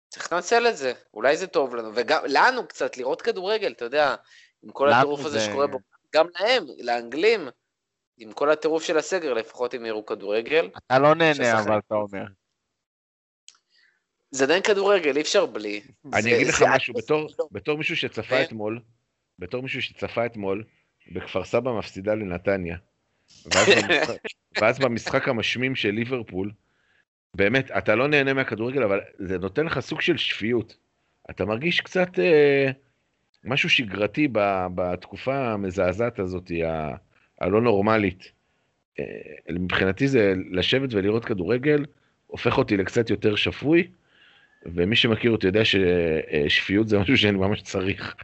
צריך לנצל את זה, אולי זה טוב לנו, וגם לנו קצת, לראות כדורגל, אתה יודע, עם כל הטירוף הזה זה- שקורה בו, גם להם, לאנגלים, עם כל הטירוף של הסגר, לפחות הם יראו כדורגל. אתה לא נהנה, ששחק. אבל אתה אומר. זה עדיין כדורגל, אי אפשר בלי. אני זה- אגיד לך זה- משהו, בתור, לא. בתור מישהו שצפה כן. אתמול, בתור מישהו שצפה אתמול, בכפר סבא מפסידה לנתניה, ואז (laughs) במשחק, ואז במשחק המשמים של ליברפול, באמת, אתה לא נהנה מהכדורגל, אבל זה נותן לך סוג של שפיות. אתה מרגיש קצת אה, משהו שגרתי ב, בתקופה המזעזעת הזאת, ה- הלא נורמלית. אה, מבחינתי זה לשבת ולראות כדורגל, הופך אותי לקצת יותר שפוי, ומי שמכיר אותי יודע ששפיות זה משהו שאני ממש צריך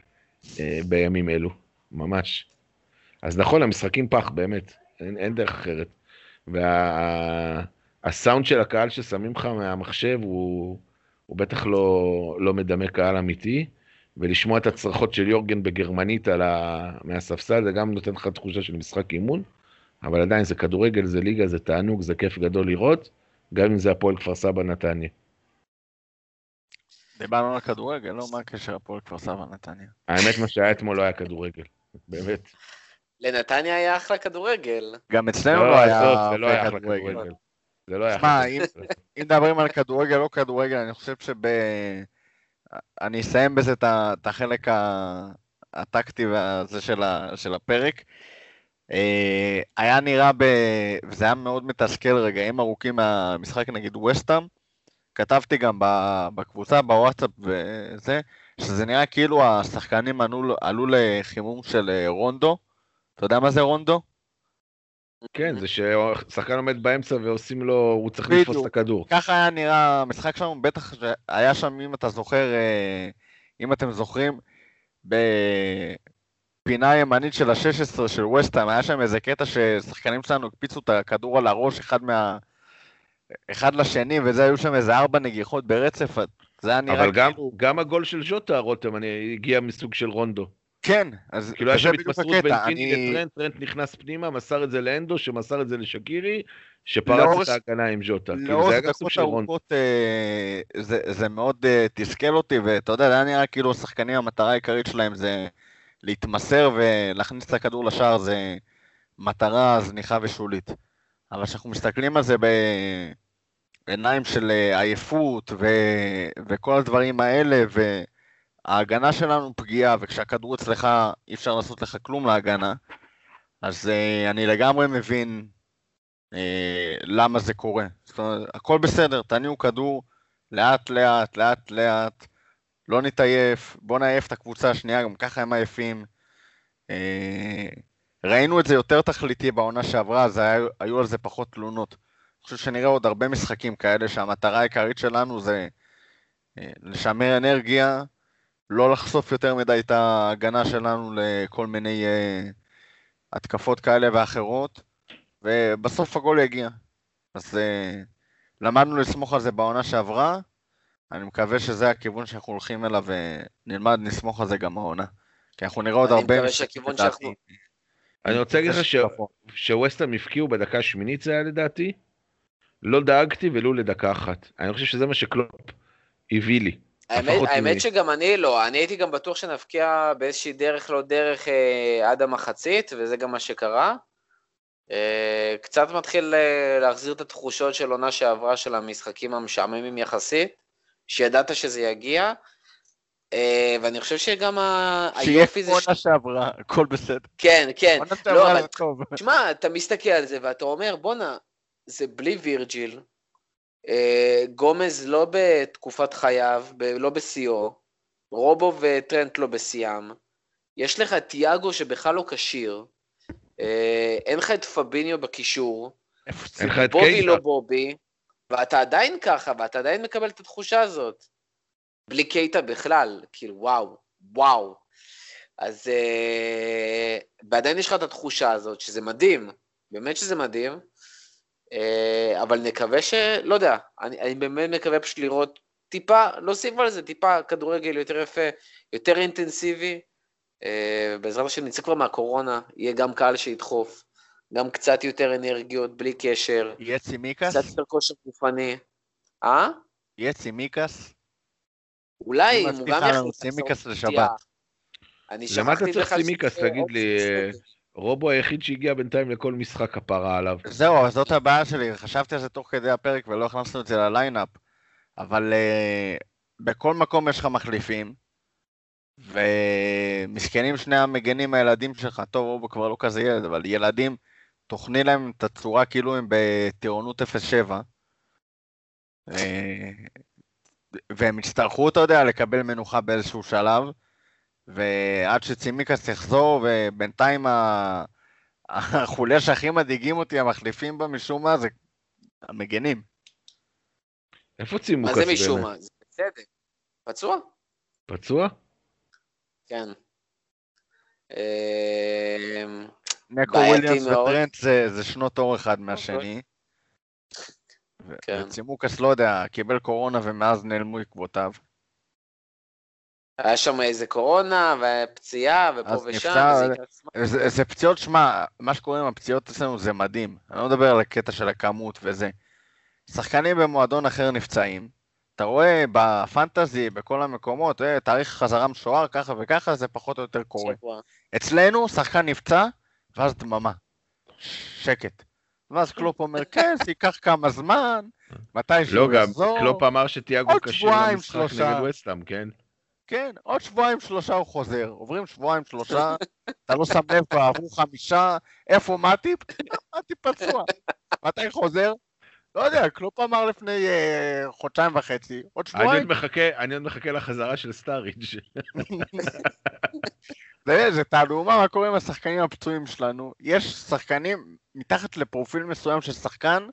אה, בימים אלו, ממש. אז נכון, המשחקים פח, באמת, אין, אין דרך אחרת. והסאונד של הקהל ששמים לך מהמחשב הוא, הוא בטח לא, לא מדמה קהל אמיתי, ולשמוע את הצרחות של יורגן בגרמנית על ה... מהספסל, זה גם נותן לך תחושה של משחק אימון, אבל עדיין זה כדורגל, זה ליגה, זה תענוג, זה כיף גדול לראות, גם אם זה הפועל כפר סבא נתניה. דיברנו על כדורגל, לא? מה הקשר הפועל כפר סבא נתניה? האמת, מה שהיה אתמול לא היה כדורגל, באמת. לנתניה היה אחלה כדורגל. גם אצלנו לא, לא היה לא הרבה היה אחלה כדורגל. זה לא היה שמע, אחלה אם- כדורגל. אם מדברים על כדורגל או כדורגל, אני חושב שב... אני אסיים בזה את החלק הטקטי והזה של ה- של הפרק. אה, היה נראה, ב... וזה היה מאוד מתסכל רגעים ארוכים מהמשחק נגיד ווסטאם. כתבתי גם בקבוצה, בוואטסאפ וזה, שזה נראה כאילו השחקנים עלו, עלו לחימום של אה, רונדו. אתה יודע מה זה רונדו? כן, זה ששחקן עומד באמצע ועושים לו, הוא צריך. לתפוס את הכדור. ככה היה נראה המשחק שלנו, בטח שהיה שם, אם אתה זוכר, אה, אם אתם זוכרים, בפינה ימנית של ה-16 של ווסטהאם, היה שם איזה קטע ששחקנים שלנו הקפיצו את הכדור על הראש אחד מה... אחד לשני, וזה היו שם איזה ארבע נגיחות ברצף, זה היה נראה אבל גם, כאילו... גם הגול של ז'וטה, רותם, אני, הגיע מסוג של רונדו. כן, אז כאילו היה שם התמסרות בין פיני אני- לטרנט, טרנט נכנס פנימה, מסר את זה לאנדו, שמסר את זה לשקירי, שפרץ לאורך- את ההגנה עם ז'וטה. כאילו גם סוג דקות. ארוכות אה, זה, זה מאוד אה, תסכל אותי, ואתה יודע, זה היה נראה כאילו השחקנים, המטרה העיקרית שלהם זה להתמסר ולהכניס את הכדור לשער, זה מטרה זניחה ושולית. אבל כשאנחנו מסתכלים על זה בעיניים של אה, עייפות ו... וכל הדברים האלה, וההגנה שלנו פגיעה, וכשהכדור אצלך אי אפשר לעשות לך כלום להגנה, אז אה, אני לגמרי מבין אה, למה זה קורה. זאת אומרת, הכל בסדר, תניעו כדור לאט לאט, לאט לאט, לא נתעייף, בוא נעייף את הקבוצה השנייה, גם ככה הם עייפים. אה, ראינו את זה יותר תכליתי בעונה שעברה, אז היה, היו על זה פחות תלונות. אני חושב שנראה עוד הרבה משחקים כאלה שהמטרה העיקרית שלנו זה אה, לשמר אנרגיה, לא לחשוף יותר מדי את ההגנה שלנו לכל מיני אה, התקפות כאלה ואחרות. ובסוף הגול יגיע. אז uh, למדנו לסמוך על זה בעונה שעברה, אני מקווה שזה הכיוון שאנחנו הולכים אליו ונלמד לסמוך על זה גם העונה. כי אנחנו נראה עוד אני הרבה... מקווה משחקים, שהכיוון. שאנחנו- אני רוצה להגיד לך ש-. שווסטהאם הפקיעו בדקה השמינית זה היה לדעתי, לא דאגתי ולו לדקה אחת. אני חושב שזה מה שקלופ הביא לי. האמת, האמת שגם אני לא, אני הייתי גם בטוח שנבקיע באיזושהי דרך לא דרך אה, עד המחצית, וזה גם מה שקרה. אה, קצת מתחיל אה, להחזיר את התחושות של עונה שעברה של המשחקים המשעממים יחסית, שידעת שזה יגיע, אה, ואני חושב שגם ה- שיהיה היופי זה... כמו ש- עונה שעברה, הכל בסדר. כן, כן. עונה לא, שעברה אבל זה טוב. תשמע, אתה מסתכל על זה ואתה אומר, בואנה, זה בלי וירג'יל, גומז לא בתקופת חייו, לא בשיאו, רובו וטרנט לא בשיאם, יש לך את תיאגו שבכלל לא כשיר, אה, אין לך את פביניו בקישור, אין לך את בובי. לא בובי, ואתה עדיין ככה, ואתה עדיין מקבל את התחושה הזאת. בלי קייטה בכלל, כאילו, וואו, וואו. אז... אה, ועדיין יש לך את התחושה הזאת, שזה מדהים, באמת שזה מדהים, אה, אבל נקווה ש... לא יודע, אני, אני באמת מקווה פשוט לראות טיפה, להוסיף על זה טיפה כדורגל יותר יפה, יותר אינטנסיבי. אה, בעזרת השם נצא כבר מהקורונה, יהיה גם קהל שידחוף, גם קצת יותר אנרגיות, בלי קשר, יהיה צימיקס? קצת יותר כושר גופני. אה? יהיה צימיקס? אולי, אם הוא גם יכניס לחזור לשבת. אני למה אתה צריך? שזה תגיד לי. רובו היחיד שהגיע בינתיים לכל משחק כפרה עליו. זהו, זאת הבעיה שלי, חשבתי על זה תוך כדי הפרק ולא הכנסנו את זה לליינאפ, אבל uh, בכל מקום יש לך מחליפים, ומסכנים שני המגנים הילדים שלך, טוב, רובו כבר לא כזה ילד, אבל ילדים, תוכני להם את הצורה כאילו הם בטירונות 07. אה, והם יצטרכו, אתה יודע, לקבל מנוחה באיזשהו שלב, ועד שצימקס יחזור, ובינתיים ה- החוליה שהכי מדאיגים אותי, המחליפים בה משום מה, זה המגנים. איפה צימוקס מה באמת? זה משום מה? זה בסדר. פצוע? פצוע? כן. אמ, נקו וויליאמס. וטרנט זה, זה שנות אור אחד מהשני. ו- כן. וצימוקס, לא יודע, קיבל קורונה ומאז נעלמו עקבותיו. היה שם איזה קורונה, ופציעה, ופה אז ושם, וזה ייקח זמן. זה, זה פציעות, שמע, מה שקורה עם הפציעות אצלנו זה מדהים. אני לא מדבר על הקטע של הכמות וזה. שחקנים במועדון אחר נפצעים. אתה רואה בפנטזי, בכל המקומות, אה, תאריך חזרה משוער, ככה וככה, זה פחות או יותר קורה. שבוע. אצלנו, שחקן נפצע, ואז דממה. שקט. ואז קלופ אומר, (laughs) כן, זה ייקח כמה זמן, מתי לא, שהוא גם יחזור. קלופ אמר שתיאגו שבועיים, למשחק. נגד וסטאם, כן? כן, עוד שבועיים שלושה הוא חוזר. עוברים שבועיים שלושה, אתה לא שם לב, כבר עברו חמישה, איפה מטיפ? מטיפ פצוע. מתי חוזר? לא יודע, קלופ אמר לפני אה, חודשיים וחצי, עוד אני עוד שבועיים. מחכה, אני עוד מחכה לחזרה של סטאריג'. (laughs) זה, זה תעלומה מה קורה עם השחקנים הפצועים שלנו. יש שחקנים מתחת לפרופיל מסוים של שחקן,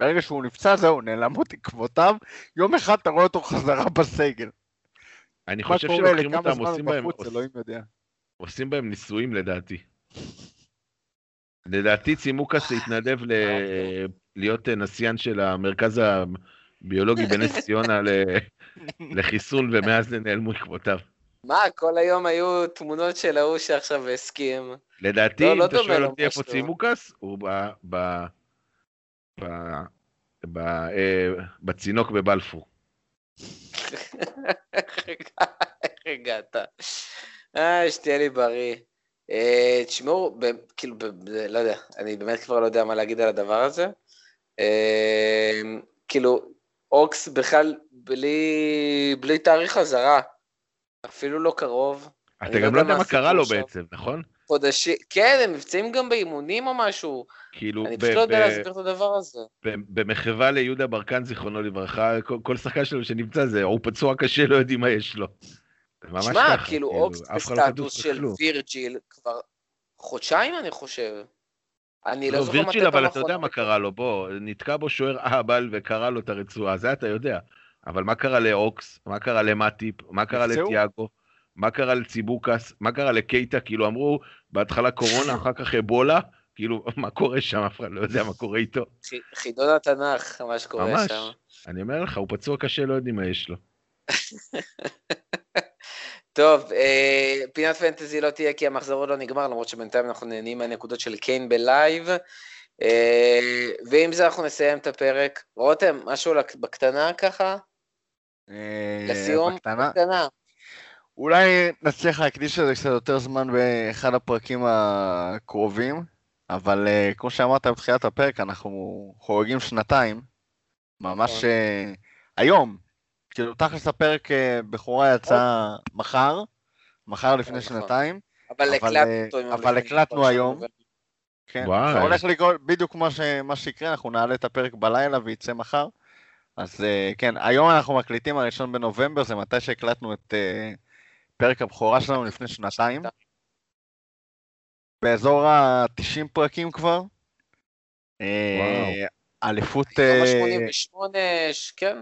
ברגע שהוא נפצע, זהו, נעלמות עקבותיו, יום אחד אתה רואה אותו חזרה בסגל. אני חושב שלוקחים אותם, עושים בהם. עושים בהם ניסויים לדעתי. לדעתי צימוקס התנדב ל- להיות נשיאן של המרכז הביולוגי בנס ציונה ל- (laughs) לחיסול, ומאז נעלמו עקבותיו. מה, כל היום היו תמונות של ההוא שעכשיו הסכים. לדעתי, לא, אם לא אתה דומה שואל אותי איפה. צימוקס, הוא ב... ב... ב... ב... אה, בצינוק בבלפור. איך הגעת? אה, שתהיה לי בריא. אה, תשמעו, כאילו, לא יודע, אני באמת כבר לא יודע מה להגיד על הדבר הזה. אה, כאילו, אוקס בכלל בלי, בלי תאריך חזרה, אפילו לא קרוב. אתה אני גם לא יודע מה קרה לו. בעצם, נכון? חודשים, כן, הם נפצעים גם באימונים או משהו. כאילו, אני פשוט לא יודע להסביר את הדבר הזה. במחווה ליהודה ברקן, זיכרונו לברכה, כל- כל שחקן שלו שנמצא זה, הוא פצוע קשה, לא יודעים מה יש לו. שמע, ככה, כאילו, אוקס לא בסטטוס של כלום. וירג'יל כבר חודשיים, אני חושב. אני לא לא, זוכר מתי וירג'יל, אבל אתה יודע מה קרה לו, בוא, נתקע בו שוער אהבל וקרע לו את הרצועה, זה אתה יודע. אבל מה קרה לאוקס? מה קרה למטיפ? מה קרה? לטיאגו? מה קרה לציבוקס? מה קרה לקייטה? כאילו אמרו, בהתחלה קורונה, אחר כך אבולה, כאילו, מה קורה שם? אף אחד לא יודע מה קורה איתו. חי- חידון התנ"ך, מה שקורה ממש. שם. אני אומר לך, הוא פצוע קשה, לא יודעים מה יש לו. (laughs) טוב, אה, פינת פנטזי לא תהיה כי המחזור עוד לא נגמר, למרות שבינתיים אנחנו נהנים מהנקודות של קיין בלייב. אה, ועם זה אנחנו נסיים את הפרק. רותם, משהו בקטנה ככה? אה, לסיום? בקטנה. בקטנה. אולי נצליח להקדיש לזה קצת יותר זמן באחד הפרקים הקרובים, אבל אה, כמו שאמרת בתחילת הפרק, אנחנו חוגגים שנתיים, ממש. אה, היום, כאילו תכלס הפרק אה, בכורה יצא מחר, מחר לפני נכון. שנתיים, אבל הקלטנו אבל היום. כן. זה הולך לקרות בדיוק מה, ש... מה שיקרה, אנחנו נעלה את הפרק בלילה ויצא מחר. אז כן, היום אנחנו מקליטים הראשון בנובמבר, זה מתי שהקלטנו את אה, פרק הבכורה שלנו לפני שנתיים. באזור ה-90 פרקים כבר. אה. אליפות... יום אה, ה-88, ש- כן,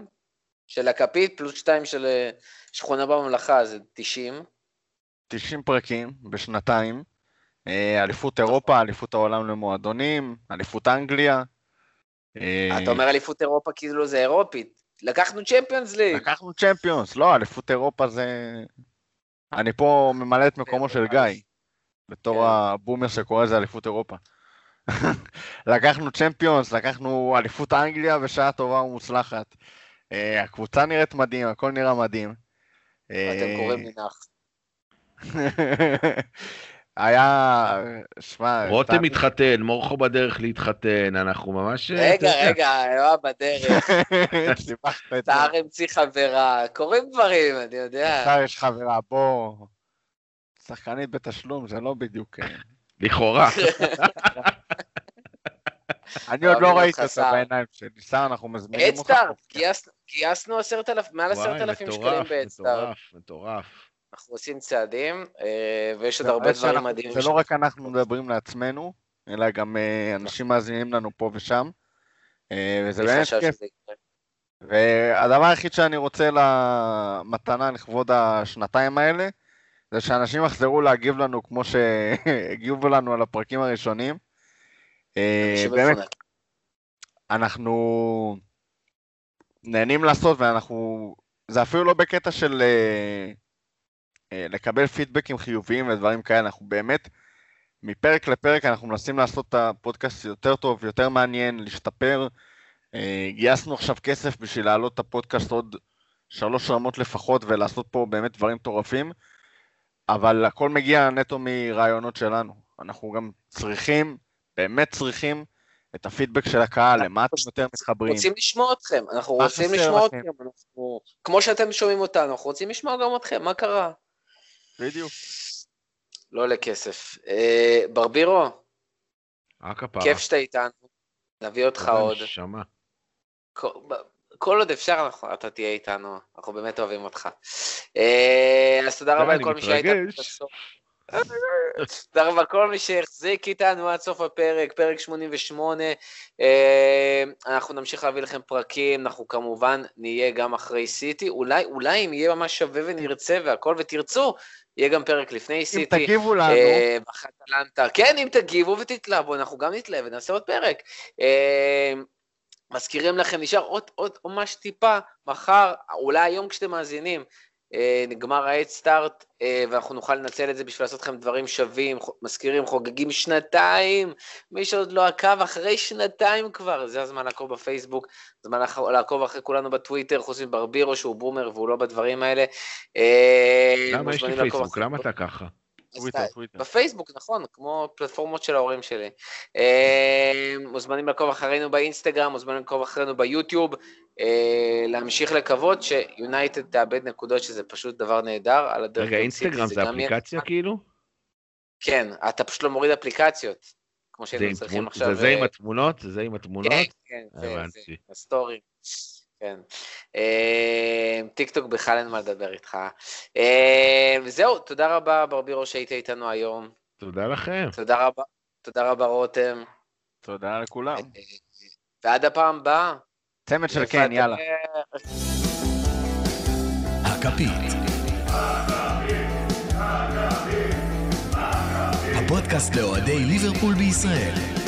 של הכפית, פלוס שתיים של אה, שכונה בממלכה, זה 90. 90 פרקים בשנתיים. אה, אליפות אירופה, אליפות העולם למועדונים, אליפות אנגליה. אה, אתה אומר אליפות אירופה כאילו זה אירופית. לקחנו צ'מפיונס ליג. לקחנו צ'מפיונס, לא, אליפות אירופה זה... אני פה ממלא את מקומו של גיא, בתור כן. הבומר שקורא לזה אליפות אירופה. (laughs) לקחנו צ'מפיונס, לקחנו אליפות אנגליה בשעה טובה ומוצלחת. אה, הקבוצה נראית מדהים, הכל נראה מדהים. אה, אתם קוראים לי נח. (laughs) היה, שמע, רותם מתחתן, מורכו בדרך להתחתן, אנחנו ממש... רגע, רגע, לא בדרך. (laughs) סיבכת את זה. סער המציא חברה, קורים דברים, אני יודע. עכשיו יש חברה, בוא. שחקנית בתשלום, זה לא בדיוק... אה, לכאורה. (laughs) אני עוד לא אוהבים ראיתי אותה סער. בעיניים שלי. סער, אנחנו מזמינים אותך. אדסטארט, גייסנו מעל עשרת אלפים שקלים מטורף, באדסטארט. מטורף, מטורף. אנחנו עושים צעדים, אה, ויש עוד הרבה דברים מדהימים. זה לא רק אנחנו מדברים לעצמנו, אלא גם אה, אנשים מאזינים לנו פה ושם. אה, וזה באמת כיף. והדבר היחיד שאני רוצה למתנה לכבוד השנתיים האלה, זה שאנשים יחזרו להגיב לנו כמו שהגיבו לנו על הפרקים הראשונים. באמת. אנחנו נהנים לעשות ואנחנו, זה אפילו לא בקטע של לקבל פידבקים חיוביים ודברים כאלה, אנחנו באמת, מפרק לפרק אנחנו מנסים לעשות את הפודקאסט יותר טוב, יותר מעניין, להשתפר. אה, גייסנו עכשיו כסף בשביל להעלות את הפודקאסט עוד שלוש רמות לפחות ולעשות פה באמת דברים מטורפים, אבל הכל מגיע נטו מרעיונות שלנו. אנחנו גם צריכים, באמת צריכים, את הפידבק של הקהל, למה אתם יותר מתחברים. רוצים לשמוע אתכם, אנחנו רוצים לשמוע? אתכם, אנחנו... כמו שאתם שומעים אותנו, אנחנו רוצים לשמוע גם אתכם, מה קרה? בדיוק. לא לכסף. אה, ברבירו. כיף שאתה איתנו, נביא אותך עוד. נשמה. כל- כל עוד אפשר, אנחנו- אתה תהיה איתנו, אנחנו באמת אוהבים אותך. אה, אז תודה רבה לכל מי שהיה איתנו הסוף. תודה רבה לכל מי שהחזיק איתנו עד סוף הפרק, פרק 88. אה, אנחנו נמשיך להביא לכם פרקים, אנחנו כמובן נהיה גם אחרי סיטי, אולי, אולי אם יהיה ממש שווה ונרצה והכל ותרצו, יהיה גם פרק לפני אם סיטי. תגיבו לנו, אה, בחטלנטה. כן, אם תגיבו ותתלהבו, אנחנו גם נתלהב ונעשה עוד פרק. אה, מזכירים לכם, נשאר עוד, עוד ממש טיפה, מחר, אולי היום כשאתם מאזינים, נגמר ה-Head Start, אה, ואנחנו נוכל לנצל את זה בשביל לעשות לכם דברים שווים, מזכירים, חוגגים שנתיים, מי שעוד לא עקב, אחרי שנתיים כבר, זה הזמן לעקוב בפייסבוק, זמן לעקוב אחרי כולנו בטוויטר, חוץ מברבירו שהוא בומר והוא לא בדברים האלה. אה, למה יש לי פייסבוק? למה אתה ככה? טוויטר, טוויטר. בפייסבוק, נכון, כמו פלטפורמות של ההורים שלי. אה, מוזמנים לעקוב אחרינו באינסטגרם, מוזמנים לעקוב אחרינו ביוטיוב, אה, להמשיך לקוות שיונייטד תאבד נקודות, שזה פשוט דבר נהדר, על הדרך. רגע, אינסטגרם זה אפליקציה. כאילו? כן, אתה פשוט לא מוריד אפליקציות, כמו שהיינו צריכים עכשיו. זה זה עם אה, התמונות? זה זה עם התמונות? כן, כן, זה. הסטורי. כן. אה, טיק טוק בכלל אין מה לדבר איתך. אה, וזהו, תודה רבה, ברבירו, שהיית איתנו היום. תודה לכם. תודה רבה, תודה רבה, רותם. תודה לכולם. ועד הפעם הבאה. צמד של כן? יאללה. הכפית. הפודקאסט לאוהדי ליברפול בישראל.